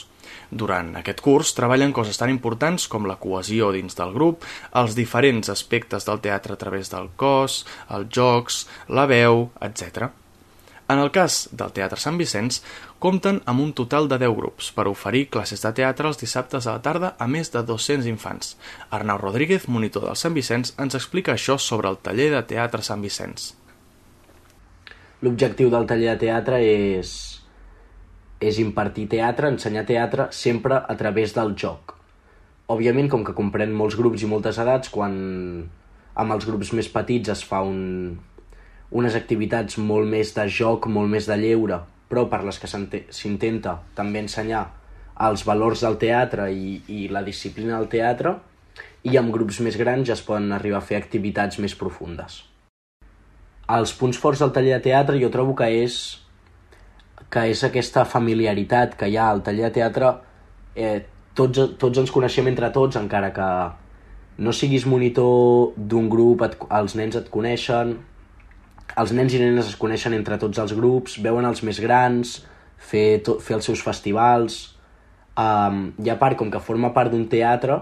Speaker 15: Durant aquest curs treballen coses tan importants com la cohesió dins del grup, els diferents aspectes del teatre a través del cos, els jocs, la veu, etc. En el cas del Teatre Sant Vicenç, compten amb un total de 10 grups per oferir classes de teatre els dissabtes a la tarda a més de 200 infants. Arnau Rodríguez, monitor del Sant Vicenç, ens explica això sobre el taller de teatre Sant Vicenç.
Speaker 16: L'objectiu del taller de teatre és, és impartir teatre, ensenyar teatre sempre a través del joc. Òbviament, com que comprèn molts grups i moltes edats, quan amb els grups més petits es fa un, unes activitats molt més de joc, molt més de lleure, però per les que s'intenta també ensenyar els valors del teatre i, i la disciplina del teatre, i amb grups més grans ja es poden arribar a fer activitats més profundes. Els punts forts del taller de teatre jo trobo que és que és aquesta familiaritat que hi ha al taller de teatre eh, tots, tots ens coneixem entre tots encara que no siguis monitor d'un grup, et, els nens et coneixen, els nens i nenes es coneixen entre tots els grups, veuen els més grans, fer, to, fer els seus festivals, um, i a part, com que forma part d'un teatre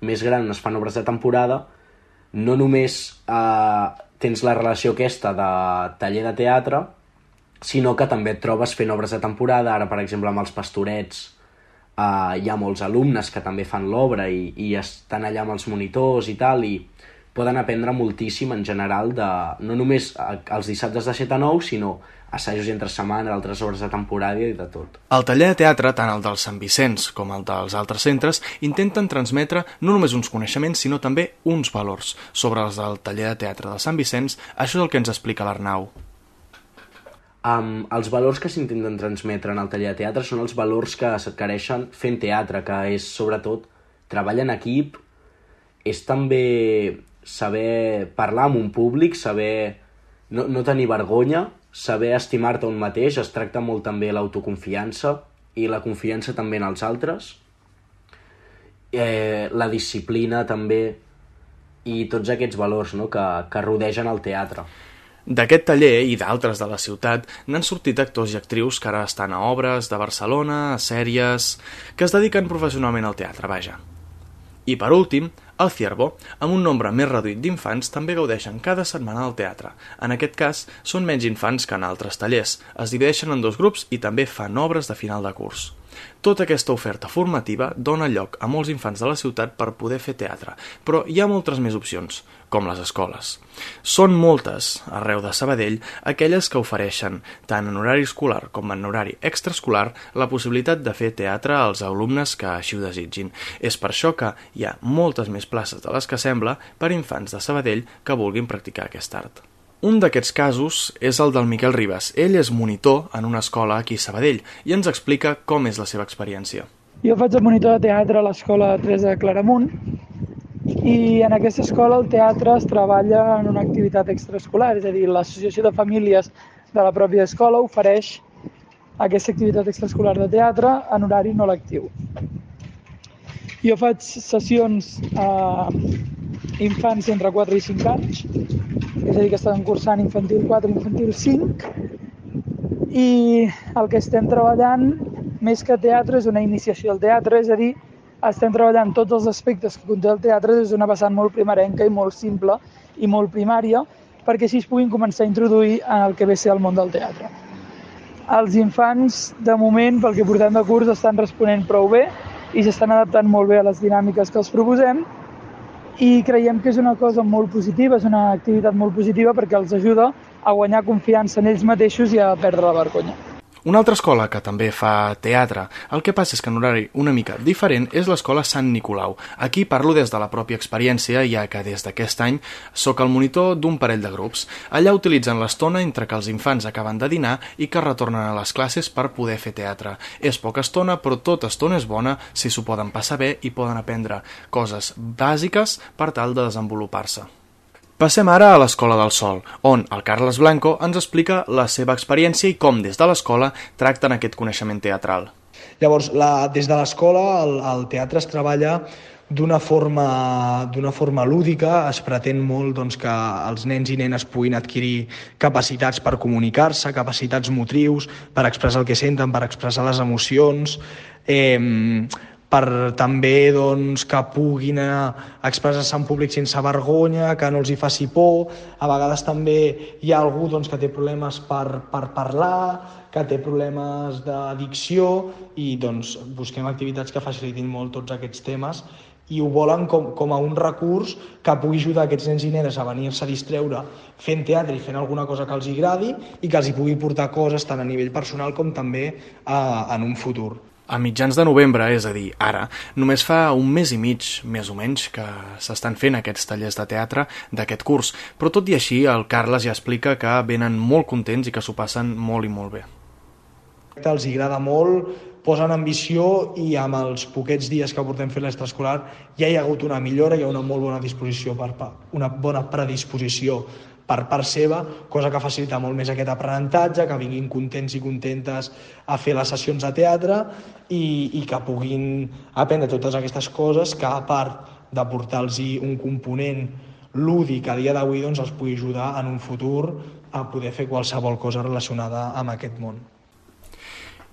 Speaker 16: més gran es fan obres de temporada, no només uh, tens la relació aquesta de taller de teatre, sinó que també et trobes fent obres de temporada, ara per exemple amb els pastorets. Uh, hi ha molts alumnes que també fan l'obra i, i estan allà amb els monitors i tal, i poden aprendre moltíssim en general de, no només els dissabtes de 7 a 9, sinó assajos entre setmana, altres obres de temporada i de tot.
Speaker 15: El taller de teatre, tant el del Sant Vicenç com el dels altres centres, intenten transmetre no només uns coneixements, sinó també uns valors. Sobre els del taller de teatre del Sant Vicenç, això és el que ens explica l'Arnau.
Speaker 16: Um, els valors que s'intenten transmetre en el taller de teatre són els valors que s'adquireixen fent teatre, que és sobretot treball en equip, és també saber parlar amb un públic, saber no, no tenir vergonya, saber estimar-te un mateix, es tracta molt també l'autoconfiança i la confiança també en els altres, eh, la disciplina també i tots aquests valors no, que, que rodegen el teatre.
Speaker 15: D'aquest taller i d'altres de la ciutat n'han sortit actors i actrius que ara estan a obres de Barcelona, a sèries, que es dediquen professionalment al teatre, vaja. I per últim, el Ciervo, amb un nombre més reduït d'infants, també gaudeixen cada setmana del teatre. En aquest cas, són menys infants que en altres tallers. Es divideixen en dos grups i també fan obres de final de curs. Tota aquesta oferta formativa dona lloc a molts infants de la ciutat per poder fer teatre, però hi ha moltes més opcions, com les escoles. Són moltes, arreu de Sabadell, aquelles que ofereixen, tant en horari escolar com en horari extraescolar, la possibilitat de fer teatre als alumnes que així ho desitgin. És per això que hi ha moltes més places de les que sembla per infants de Sabadell que vulguin practicar aquest art. Un d'aquests casos és el del Miquel Ribas. Ell és monitor en una escola aquí a Sabadell i ens explica com és la seva experiència.
Speaker 17: Jo faig el monitor de teatre a l'escola Teresa de Claramunt i en aquesta escola el teatre es treballa en una activitat extraescolar, és a dir, l'associació de famílies de la pròpia escola ofereix aquesta activitat extraescolar de teatre en horari no lectiu. Jo faig sessions a infants entre 4 i 5 anys és a dir, que estan cursant infantil 4 i infantil 5, i el que estem treballant, més que teatre, és una iniciació al teatre, és a dir, estem treballant tots els aspectes que conté el teatre des d'una vessant molt primerenca i molt simple i molt primària, perquè així es puguin començar a introduir en el que ve ser el món del teatre. Els infants, de moment, pel que portem de curs, estan responent prou bé i s'estan adaptant molt bé a les dinàmiques que els proposem, i creiem que és una cosa molt positiva, és una activitat molt positiva perquè els ajuda a guanyar confiança en ells mateixos i a perdre la vergonya.
Speaker 15: Una altra escola que també fa teatre, el que passa és que en horari una mica diferent, és l'escola Sant Nicolau. Aquí parlo des de la pròpia experiència, ja que des d'aquest any sóc el monitor d'un parell de grups. Allà utilitzen l'estona entre que els infants acaben de dinar i que retornen a les classes per poder fer teatre. És poca estona, però tota estona és bona si s'ho poden passar bé i poden aprendre coses bàsiques per tal de desenvolupar-se. Passem ara a l'Escola del Sol, on el Carles Blanco ens explica la seva experiència i com des de l'escola tracten aquest coneixement teatral.
Speaker 18: Llavors, la, des de l'escola el, el teatre es treballa d'una forma, forma lúdica, es pretén molt doncs, que els nens i nenes puguin adquirir capacitats per comunicar-se, capacitats motrius, per expressar el que senten, per expressar les emocions, eh, per també doncs, que puguin expressar-se en públic sense vergonya, que no els hi faci por. A vegades també hi ha algú doncs, que té problemes per, per parlar, que té problemes d'addicció i doncs, busquem activitats que facilitin molt tots aquests temes i ho volen com, com a un recurs que pugui ajudar aquests nens i nenes a venir-se a distreure fent teatre i fent alguna cosa que els agradi i que els hi pugui portar coses tant a nivell personal com també a, en un futur.
Speaker 15: A mitjans de novembre, és a dir, ara, només fa un mes i mig, més o menys, que s'estan fent aquests tallers de teatre d'aquest curs, però tot i així el Carles ja explica que venen molt contents i que s'ho passen molt i molt bé.
Speaker 18: Els agrada molt, posen ambició i amb els poquets dies que portem fent l'extraescolar ja hi ha hagut una millora, hi ha una molt bona disposició per, una bona predisposició per part seva, cosa que facilita molt més aquest aprenentatge, que vinguin contents i contentes a fer les sessions de teatre i, i que puguin aprendre totes aquestes coses que a part de portar-los un component lúdic a dia d'avui doncs els pugui ajudar en un futur a poder fer qualsevol cosa relacionada amb aquest món.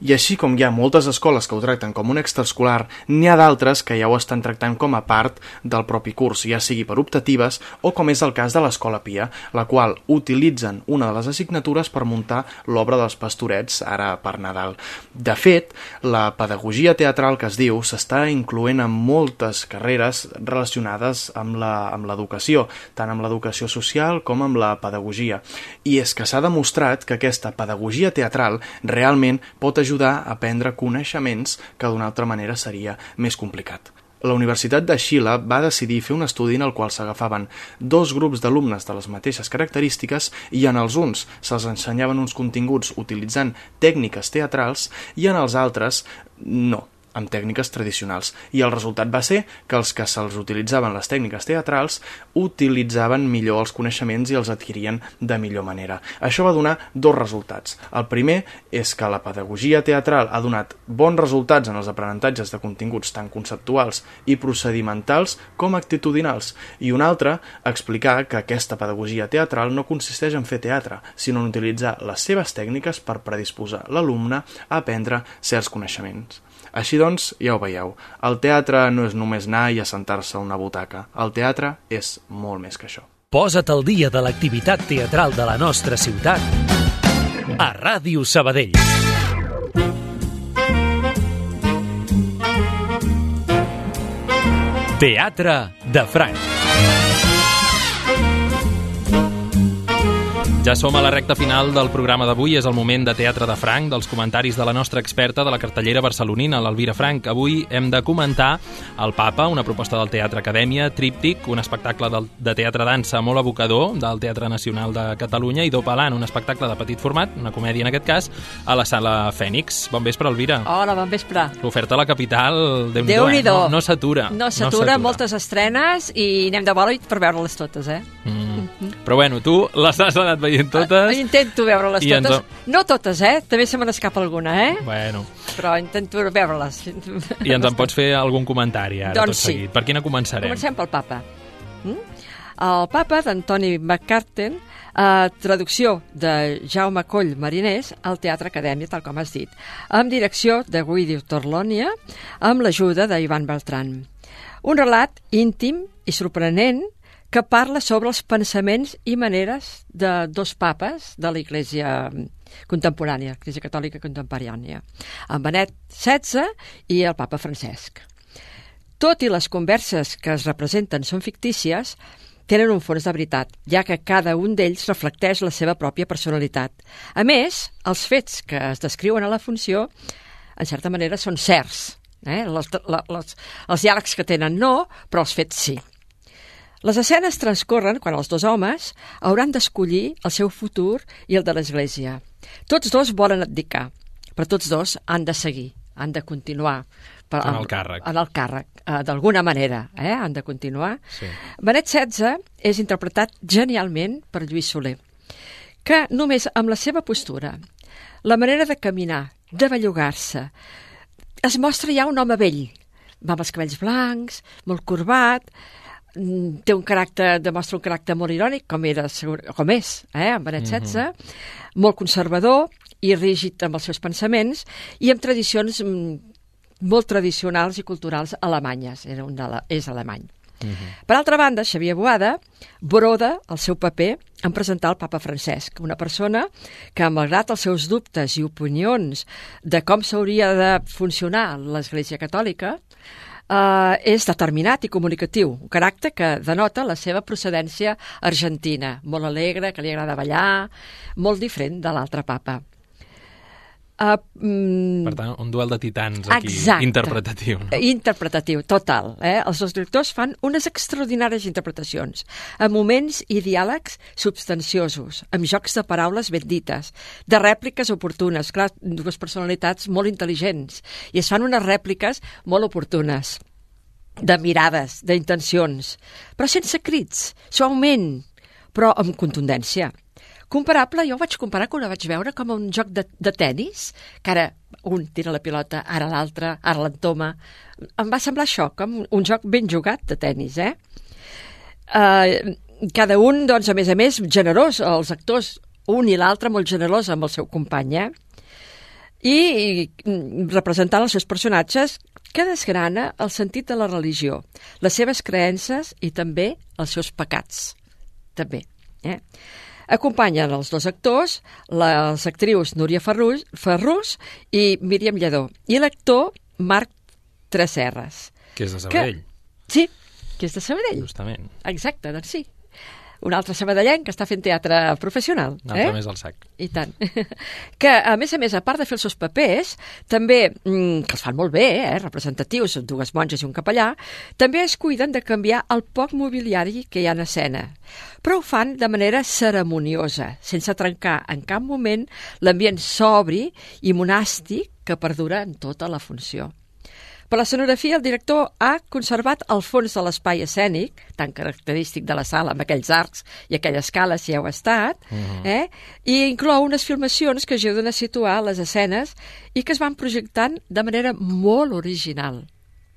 Speaker 15: I així com hi ha moltes escoles que ho tracten com un extraescolar, n'hi ha d'altres que ja ho estan tractant com a part del propi curs, ja sigui per optatives o com és el cas de l'Escola Pia, la qual utilitzen una de les assignatures per muntar l'obra dels pastorets ara per Nadal. De fet, la pedagogia teatral que es diu s'està incloent en moltes carreres relacionades amb l'educació, tant amb l'educació social com amb la pedagogia. I és que s'ha demostrat que aquesta pedagogia teatral realment pot a aprendre coneixements que d'una altra manera seria més complicat. La Universitat de Xile va decidir fer un estudi en el qual s'agafaven dos grups d'alumnes de les mateixes característiques i en els uns se'ls ensenyaven uns continguts utilitzant tècniques teatrals i en els altres no amb tècniques tradicionals. I el resultat va ser que els que se'ls utilitzaven les tècniques teatrals utilitzaven millor els coneixements i els adquirien de millor manera. Això va donar dos resultats. El primer és que la pedagogia teatral ha donat bons resultats en els aprenentatges de continguts tant conceptuals i procedimentals com actitudinals. I un altre, explicar que aquesta pedagogia teatral no consisteix en fer teatre, sinó en utilitzar les seves tècniques per predisposar l'alumne a aprendre certs coneixements. Així doncs, ja ho veieu, el teatre no és només anar i assentar-se a una butaca. El teatre és molt més que això.
Speaker 2: Posa't al dia de l'activitat teatral de la nostra ciutat a Ràdio Sabadell. Teatre de Franc.
Speaker 1: Ja som a la recta final del programa d'avui. És el moment de Teatre de Franc, dels comentaris de la nostra experta de la cartellera barcelonina, l'Elvira Franc. Avui hem de comentar El Papa, una proposta del Teatre Acadèmia, Tríptic, un espectacle de teatre-dansa molt abocador del Teatre Nacional de Catalunya i Dopalant, un espectacle de petit format, una comèdia en aquest cas, a la sala Fènix. Bon vespre, Elvira.
Speaker 19: Hola, bon vespre.
Speaker 1: L'oferta a la capital, déu
Speaker 19: déu
Speaker 1: nhi eh? No, no s'atura.
Speaker 19: No s'atura, no moltes estrenes i anem de bola per veure-les totes, eh?
Speaker 1: Mm. Però bueno, tu les has anat veient totes.
Speaker 19: Uh, intento veure-les totes. En... No totes, eh? També se me n'escapa alguna, eh?
Speaker 1: Bueno.
Speaker 19: Però intento veure-les.
Speaker 1: I ens en pots fer algun comentari ara,
Speaker 19: doncs
Speaker 1: tot seguit.
Speaker 19: Sí.
Speaker 1: Per quina començarem?
Speaker 19: Comencem pel papa. Mm? El papa d'Antoni McCarten, eh, traducció de Jaume Coll Mariners al Teatre Acadèmia, tal com has dit, amb direcció de Guido Torlònia, amb l'ajuda d'Ivan Beltran. Un relat íntim i sorprenent que parla sobre els pensaments i maneres de dos papes de la Iglésia contemporània, Iglésia Catòlica contemporània, en Benet XVI i el papa Francesc. Tot i les converses que es representen són fictícies, tenen un fons de veritat, ja que cada un d'ells reflecteix la seva pròpia personalitat. A més, els fets que es descriuen a la funció, en certa manera, són certs. Eh? Les, les, els diàlegs que tenen no, però els fets sí. Les escenes transcorren quan els dos homes hauran d'escollir el seu futur i el de l'Església. Tots dos volen abdicar, però tots dos han de seguir, han de continuar.
Speaker 1: Per, en el càrrec.
Speaker 19: En el càrrec, eh, d'alguna manera, eh? han de continuar.
Speaker 1: Sí.
Speaker 19: Benet XVI és interpretat genialment per Lluís Soler, que només amb la seva postura, la manera de caminar, de bellugar-se, es mostra ja un home vell, amb els cabells blancs, molt corbat, té un caràcter, demostra un caràcter molt irònic, com era, com és, eh, en Benet XVI, mm -hmm. molt conservador i rígid amb els seus pensaments i amb tradicions mm, molt tradicionals i culturals alemanyes, era un de és alemany. Mm -hmm. Per altra banda, Xavier Boada broda el seu paper en presentar el papa Francesc, una persona que, malgrat els seus dubtes i opinions de com s'hauria de funcionar l'Església Catòlica, eh, és determinat i comunicatiu, un caràcter que denota la seva procedència argentina, molt alegre, que li agrada ballar, molt diferent de l'altre papa.
Speaker 1: Uh, mm, per tant, un duel de titans aquí,
Speaker 19: Exacte.
Speaker 1: interpretatiu. No?
Speaker 19: Interpretatiu, total. Eh? Els dos directors fan unes extraordinàries interpretacions, amb moments i diàlegs substanciosos, amb jocs de paraules ben dites, de rèpliques oportunes, clar, dues personalitats molt intel·ligents, i es fan unes rèpliques molt oportunes, de mirades, d'intencions, però sense crits, suaument, però amb contundència comparable, jo ho vaig comparar quan ho vaig veure com un joc de, de tennis, que ara un tira la pilota, ara l'altre, ara l'entoma. Em va semblar això, com un joc ben jugat de tennis, eh? Uh, cada un, doncs, a més a més, generós, els actors, un i l'altre molt generós amb el seu company, eh? i, i representant els seus personatges que desgrana el sentit de la religió, les seves creences i també els seus pecats. També. Eh? Acompanyen els dos actors, les actrius Núria Ferrus, Ferrus i Míriam Lledó, i l'actor Marc Tresserres.
Speaker 1: Que és de Sabadell.
Speaker 19: Que, sí, que és de Sabadell.
Speaker 1: Justament.
Speaker 19: Exacte, doncs sí. Un altre sabadellenc que està fent teatre professional.
Speaker 1: Un altre
Speaker 19: eh?
Speaker 1: més al sac.
Speaker 19: I tant. que, a més a més, a part de fer els seus papers, també, mm, que els fan molt bé, eh, representatius, dues monges i un capellà, també es cuiden de canviar el poc mobiliari que hi ha en escena. Però ho fan de manera ceremoniosa, sense trencar en cap moment l'ambient sobri i monàstic que perdura en tota la funció. Per la sonografia, el director ha conservat el fons de l'espai escènic, tan característic de la sala, amb aquells arcs i aquella escala, si heu estat, uh -huh. eh? i inclou unes filmacions que ajuden a situar les escenes i que es van projectant de manera molt original.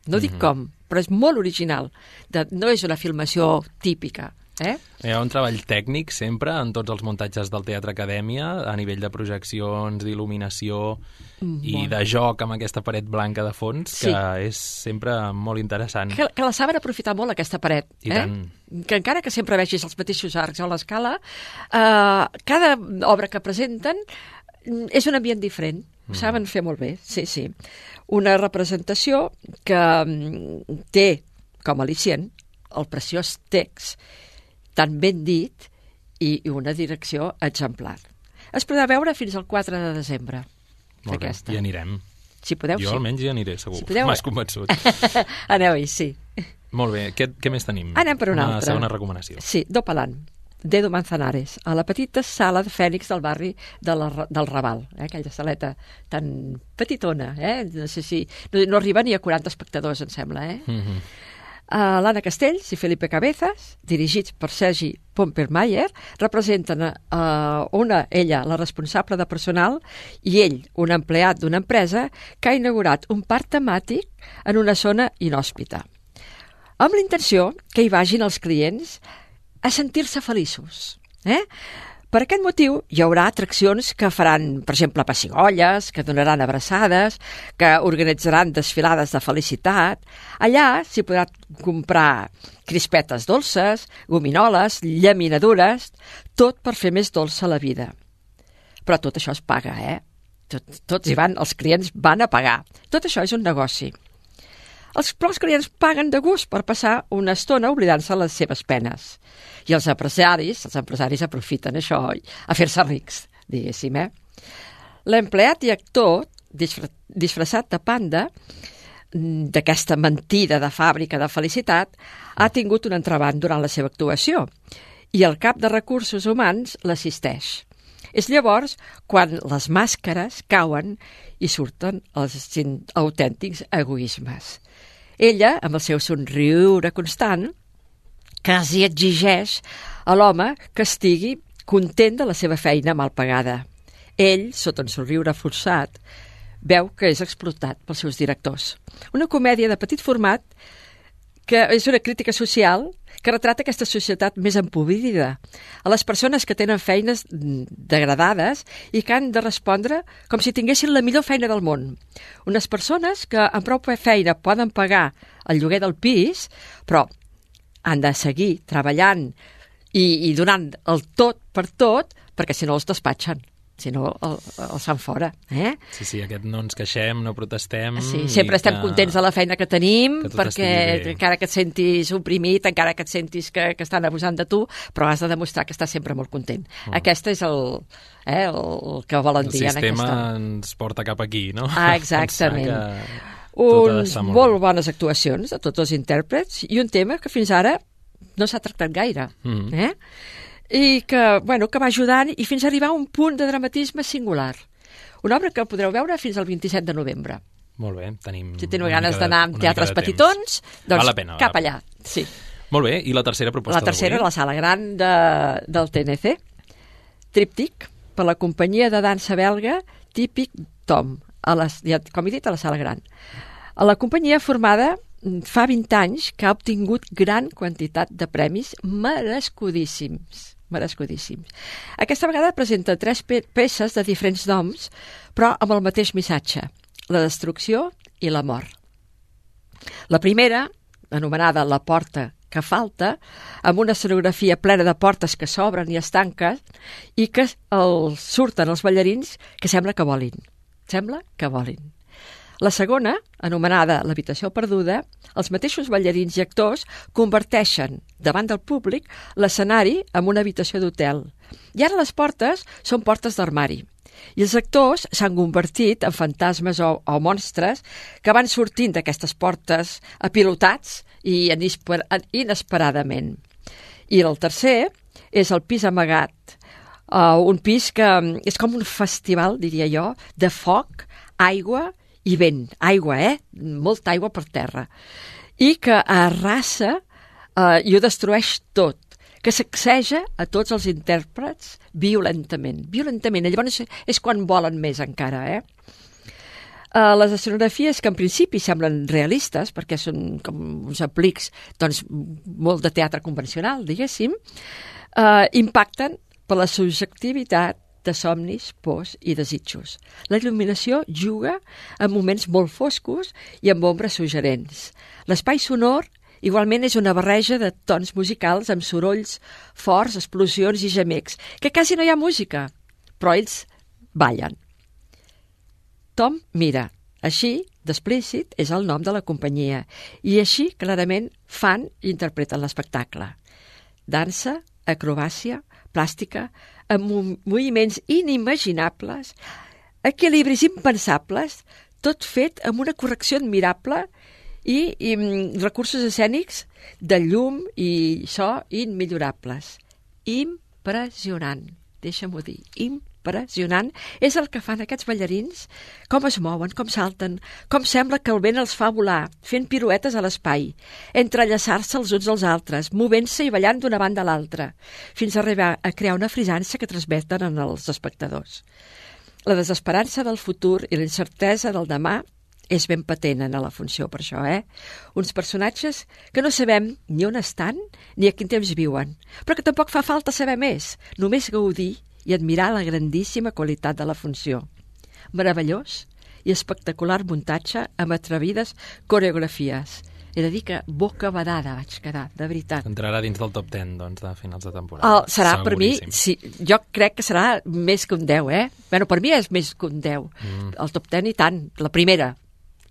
Speaker 19: No dic uh -huh. com, però és molt original. De, no és una filmació típica. Eh?
Speaker 1: Hi ha un treball tècnic sempre en tots els muntatges del Teatre Acadèmia, a nivell de projeccions, d'il·luminació i
Speaker 19: Molt.
Speaker 1: de joc amb aquesta paret blanca de fons,
Speaker 19: Sí.
Speaker 1: que és sempre molt interessant.
Speaker 19: Que, que la saben aprofitar molt, aquesta paret.
Speaker 1: I
Speaker 19: eh?
Speaker 1: tant.
Speaker 19: Que encara que sempre vegis els mateixos arcs a l'escala, eh, cada obra que presenten mm, és un ambient diferent. Ho saben fer molt bé, sí, sí. Una representació que mm, té com a al·licient el preciós text tan ben dit i, i una direcció exemplar. Es podrà veure fins al 4 de desembre.
Speaker 1: Molt bé, hi anirem.
Speaker 19: Si podeu,
Speaker 1: jo
Speaker 19: sí.
Speaker 1: almenys hi aniré, segur.
Speaker 19: Si podeu-
Speaker 1: M'has convençut.
Speaker 19: Aneu-hi, sí.
Speaker 1: molt bé, què, què més tenim?
Speaker 19: Anem per una, altra.
Speaker 1: segona recomanació.
Speaker 19: Sí, Dopalant, Dedo Manzanares, a la petita sala de Fènix del barri de la, del Raval, eh, aquella saleta tan petitona, eh? no sé si... No, no arriba ni a 40 espectadors, em sembla, eh?
Speaker 1: Mm -hmm.
Speaker 19: Uh, L'Anna Castells i Felipe Cabezas, dirigits per Sergi Pompermayer, representen uh, una, ella, la responsable de personal, i ell, un empleat d'una empresa, que ha inaugurat un parc temàtic en una zona inhòspita, amb la intenció que hi vagin els clients a sentir-se feliços. Eh? Per aquest motiu, hi haurà atraccions que faran, per exemple, pessigolles, que donaran abraçades, que organitzaran desfilades de felicitat. Allà s'hi podrà comprar crispetes dolces, gominoles, llaminadures, tot per fer més dolça la vida. Però tot això es paga, eh? Tot, tots hi van, els clients van a pagar. Tot això és un negoci. Els, els clients paguen de gust per passar una estona oblidant-se les seves penes. I els empresaris, els empresaris aprofiten això a fer-se rics, diguéssim, eh? L'empleat i actor, disfressat de panda, mm, d'aquesta mentida de fàbrica de felicitat, ha tingut un entrebanc durant la seva actuació i el cap de recursos humans l'assisteix. És llavors quan les màscares cauen i surten els autèntics egoismes. Ella, amb el seu somriure constant, quasi exigeix a l'home que estigui content de la seva feina mal pagada. Ell, sota un somriure forçat, veu que és explotat pels seus directors. Una comèdia de petit format que és una crítica social que retrata aquesta societat més empobrida, a les persones que tenen feines degradades i que han de respondre com si tinguessin la millor feina del món. Unes persones que amb prou feina poden pagar el lloguer del pis, però han de seguir treballant i, i donant el tot per tot, perquè si no els despatxen si no el, els fan fora. Eh?
Speaker 1: Sí, sí, aquest no ens queixem, no protestem...
Speaker 19: Sí, sempre estem
Speaker 1: que...
Speaker 19: contents de la feina que tenim,
Speaker 1: que
Speaker 19: perquè encara que et sentis oprimit, encara que et sentis que, que estan abusant de tu, però has de demostrar que estàs sempre molt content.
Speaker 1: Mm.
Speaker 19: Aquest és el, eh, el que volen
Speaker 1: El
Speaker 19: dir en
Speaker 1: sistema
Speaker 19: aquesta...
Speaker 1: ens porta cap aquí, no?
Speaker 19: Ah, exactament.
Speaker 1: Que ha
Speaker 19: Uns molt,
Speaker 1: molt
Speaker 19: bones actuacions de tots els intèrprets i un tema que fins ara no s'ha tractat gaire.
Speaker 1: Mm.
Speaker 19: Eh? I que, bueno, que va ajudant i fins a arribar a un punt de dramatisme singular. Una obra que podreu veure fins al 27 de novembre.
Speaker 1: Molt bé, tenim...
Speaker 19: Si teniu ganes d'anar
Speaker 1: mica
Speaker 19: teatres petitons, doncs
Speaker 1: Val la pena,
Speaker 19: cap allà. Sí.
Speaker 1: Molt bé, i la tercera proposta
Speaker 19: La tercera, la sala gran de, del TNC, Tríptic, per la companyia de dansa belga Típic Tom, a les, ja, com he dit, a la sala gran. A la companyia formada mm, fa 20 anys que ha obtingut gran quantitat de premis merescudíssims. Merescudíssims. Aquesta vegada presenta tres pe peces de diferents noms, però amb el mateix missatge, la destrucció i la mort. La primera, anomenada La porta que falta, amb una escenografia plena de portes que s'obren i es tanquen i que el, surten els ballarins que sembla que volin. Sembla que volin. La segona, anomenada L'habitació perduda, els mateixos ballarins i actors converteixen davant del públic l'escenari en una habitació d'hotel. I ara les portes són portes d'armari. I els actors s'han convertit en fantasmes o, o monstres que van sortint d'aquestes portes apilotats i inesperadament. I el tercer és el pis amagat, uh, un pis que mm, és com un festival, diria jo, de foc, aigua i vent. Aigua, eh? Molta aigua per terra. I que arrasa uh, i ho destrueix tot que sacseja a tots els intèrprets violentament. Violentament. Llavors és quan volen més encara, eh? Uh, les escenografies que en principi semblen realistes, perquè són com uns aplics doncs, molt de teatre convencional, diguéssim, uh, impacten per la subjectivitat de somnis, pors i desitjos. La il·luminació juga en moments molt foscos i amb ombres suggerents. L'espai sonor Igualment és una barreja de tons musicals amb sorolls forts, explosions i gemecs, que quasi no hi ha música, però ells ballen. Tom mira. Així, d'explícit, és el nom de la companyia, i així clarament fan i interpreten l'espectacle. Dansa, acrobàcia, plàstica, amb moviments inimaginables, equilibris impensables, tot fet amb una correcció admirable i, i mm, recursos escènics de llum i so immillorables. Impressionant, deixa-m'ho dir, impressionant. És el que fan aquests ballarins, com es mouen, com salten, com sembla que el vent els fa volar, fent piruetes a l'espai, entrellaçar-se els uns als altres, movent-se i ballant d'una banda a l'altra, fins a arribar a crear una frisança que transmeten en els espectadors. La desesperança del futur i la incertesa del demà és ben patent en la funció per això, eh? Uns personatges que no sabem ni on estan ni a quin temps viuen, però que tampoc fa falta saber més, només gaudir i admirar la grandíssima qualitat de la funció. Meravellós i espectacular muntatge amb atrevides coreografies. He de dir que boca badada vaig quedar, de veritat.
Speaker 1: Entrarà dins del top 10, doncs, de finals de temporada.
Speaker 19: El, serà per mi, sí, jo crec que serà més que un 10, eh? Bueno, per mi és més que un 10. Mm. El top 10 i tant, la primera,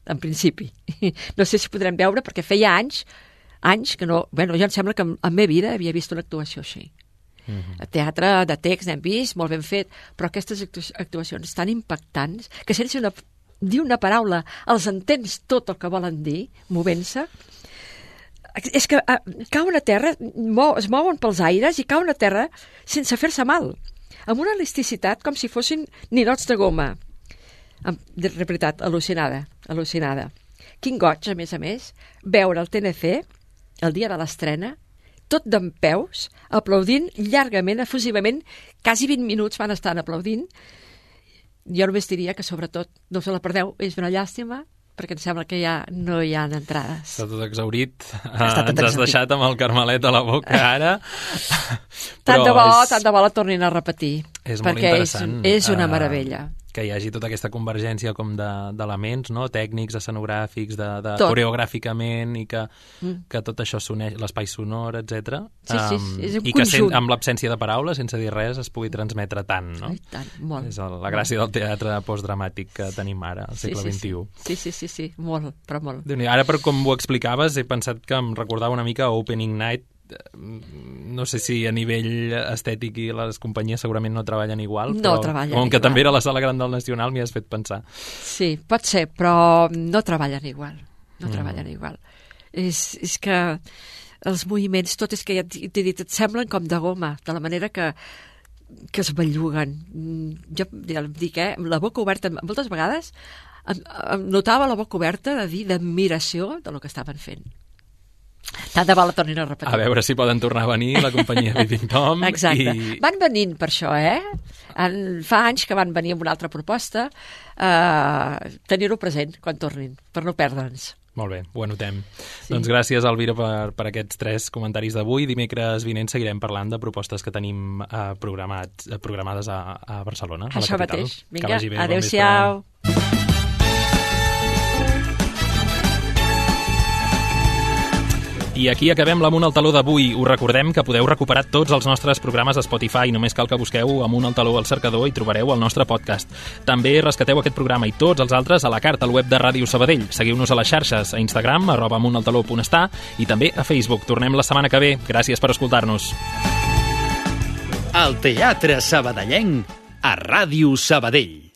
Speaker 19: en principi. No sé si podrem veure, perquè feia anys, anys que no... Bueno, jo em sembla que en, en meva vida havia vist una actuació així. Mm -hmm. Teatre de text n'hem vist, molt ben fet, però aquestes actuacions tan impactants que sense una, dir una paraula els entens tot el que volen dir, movent-se, és que uh, cauen a terra, es mouen pels aires i cauen a terra sense fer-se mal, amb una elasticitat com si fossin ninots de goma de veritat, al·lucinada, al·lucinada. Quin goig, a més a més, veure el TNC el dia de l'estrena, tot d'en peus, aplaudint llargament, efusivament, quasi 20 minuts van estar aplaudint. Jo només diria que, sobretot, no se la perdeu, és una llàstima, perquè em sembla que ja no hi ha entrades.
Speaker 1: Està tot exaurit. Està tot Ens has deixat amb el carmelet a la boca ara.
Speaker 19: tant de bo, és... tant de bo la tornin a repetir.
Speaker 1: És
Speaker 19: perquè
Speaker 1: molt interessant.
Speaker 19: És, és una uh, meravella
Speaker 1: que hi hagi tota aquesta convergència com d'elements, no? tècnics, escenogràfics, de, de coreogràficament, i que, mm. que tot això s'uneix, l'espai sonor, etc.
Speaker 19: Sí, sí, sí, és un
Speaker 1: I que sen, amb l'absència de paraules, sense dir res, es pugui transmetre tant, no?
Speaker 19: I tant, molt.
Speaker 1: És el, la gràcia del teatre postdramàtic que tenim ara, al segle
Speaker 19: sí,
Speaker 1: sí,
Speaker 19: XXI. Sí, sí, sí, sí, molt, però molt.
Speaker 1: Ara, per com ho explicaves, he pensat que em recordava una mica Opening Night no sé si a nivell estètic i les companyies segurament no treballen igual,
Speaker 19: no
Speaker 1: però
Speaker 19: treballen
Speaker 1: com que
Speaker 19: igual.
Speaker 1: també era la sala gran del Nacional m'hi has fet pensar.
Speaker 19: Sí, pot ser, però no treballen igual. No mm. treballen igual. És, és que els moviments, tot és que ja t'he dit, et semblen com de goma, de la manera que, que es belluguen. Jo ja em dic, eh, amb la boca oberta, moltes vegades em, em notava la boca oberta de dir d'admiració de lo que estaven fent Tant de val la tornin a repetir.
Speaker 1: A veure si poden tornar a venir la companyia Living Tom.
Speaker 19: Exacte.
Speaker 1: I...
Speaker 19: Van venint per això, eh? En, fa anys que van venir amb una altra proposta. Eh, Tenir-ho present quan tornin, per no perdre'ns.
Speaker 1: Molt bé, ho anotem. Sí. Doncs gràcies, Elvira, per, per aquests tres comentaris d'avui. Dimecres vinent seguirem parlant de propostes que tenim eh, programats, eh, programades a, a Barcelona, a
Speaker 19: Això
Speaker 1: la capital.
Speaker 19: mateix. Vinga, adeu-siau.
Speaker 1: I aquí acabem l'Amunt al Taló d'avui. Us recordem que podeu recuperar tots els nostres programes a Spotify. Només cal que busqueu Amunt al Taló al cercador i trobareu el nostre podcast. També rescateu aquest programa i tots els altres a la carta al web de Ràdio Sabadell. Seguiu-nos a les xarxes, a Instagram, arroba amuntaltaló.està i també a Facebook. Tornem la setmana que ve. Gràcies per escoltar-nos.
Speaker 2: El Teatre Sabadellenc a Ràdio Sabadell.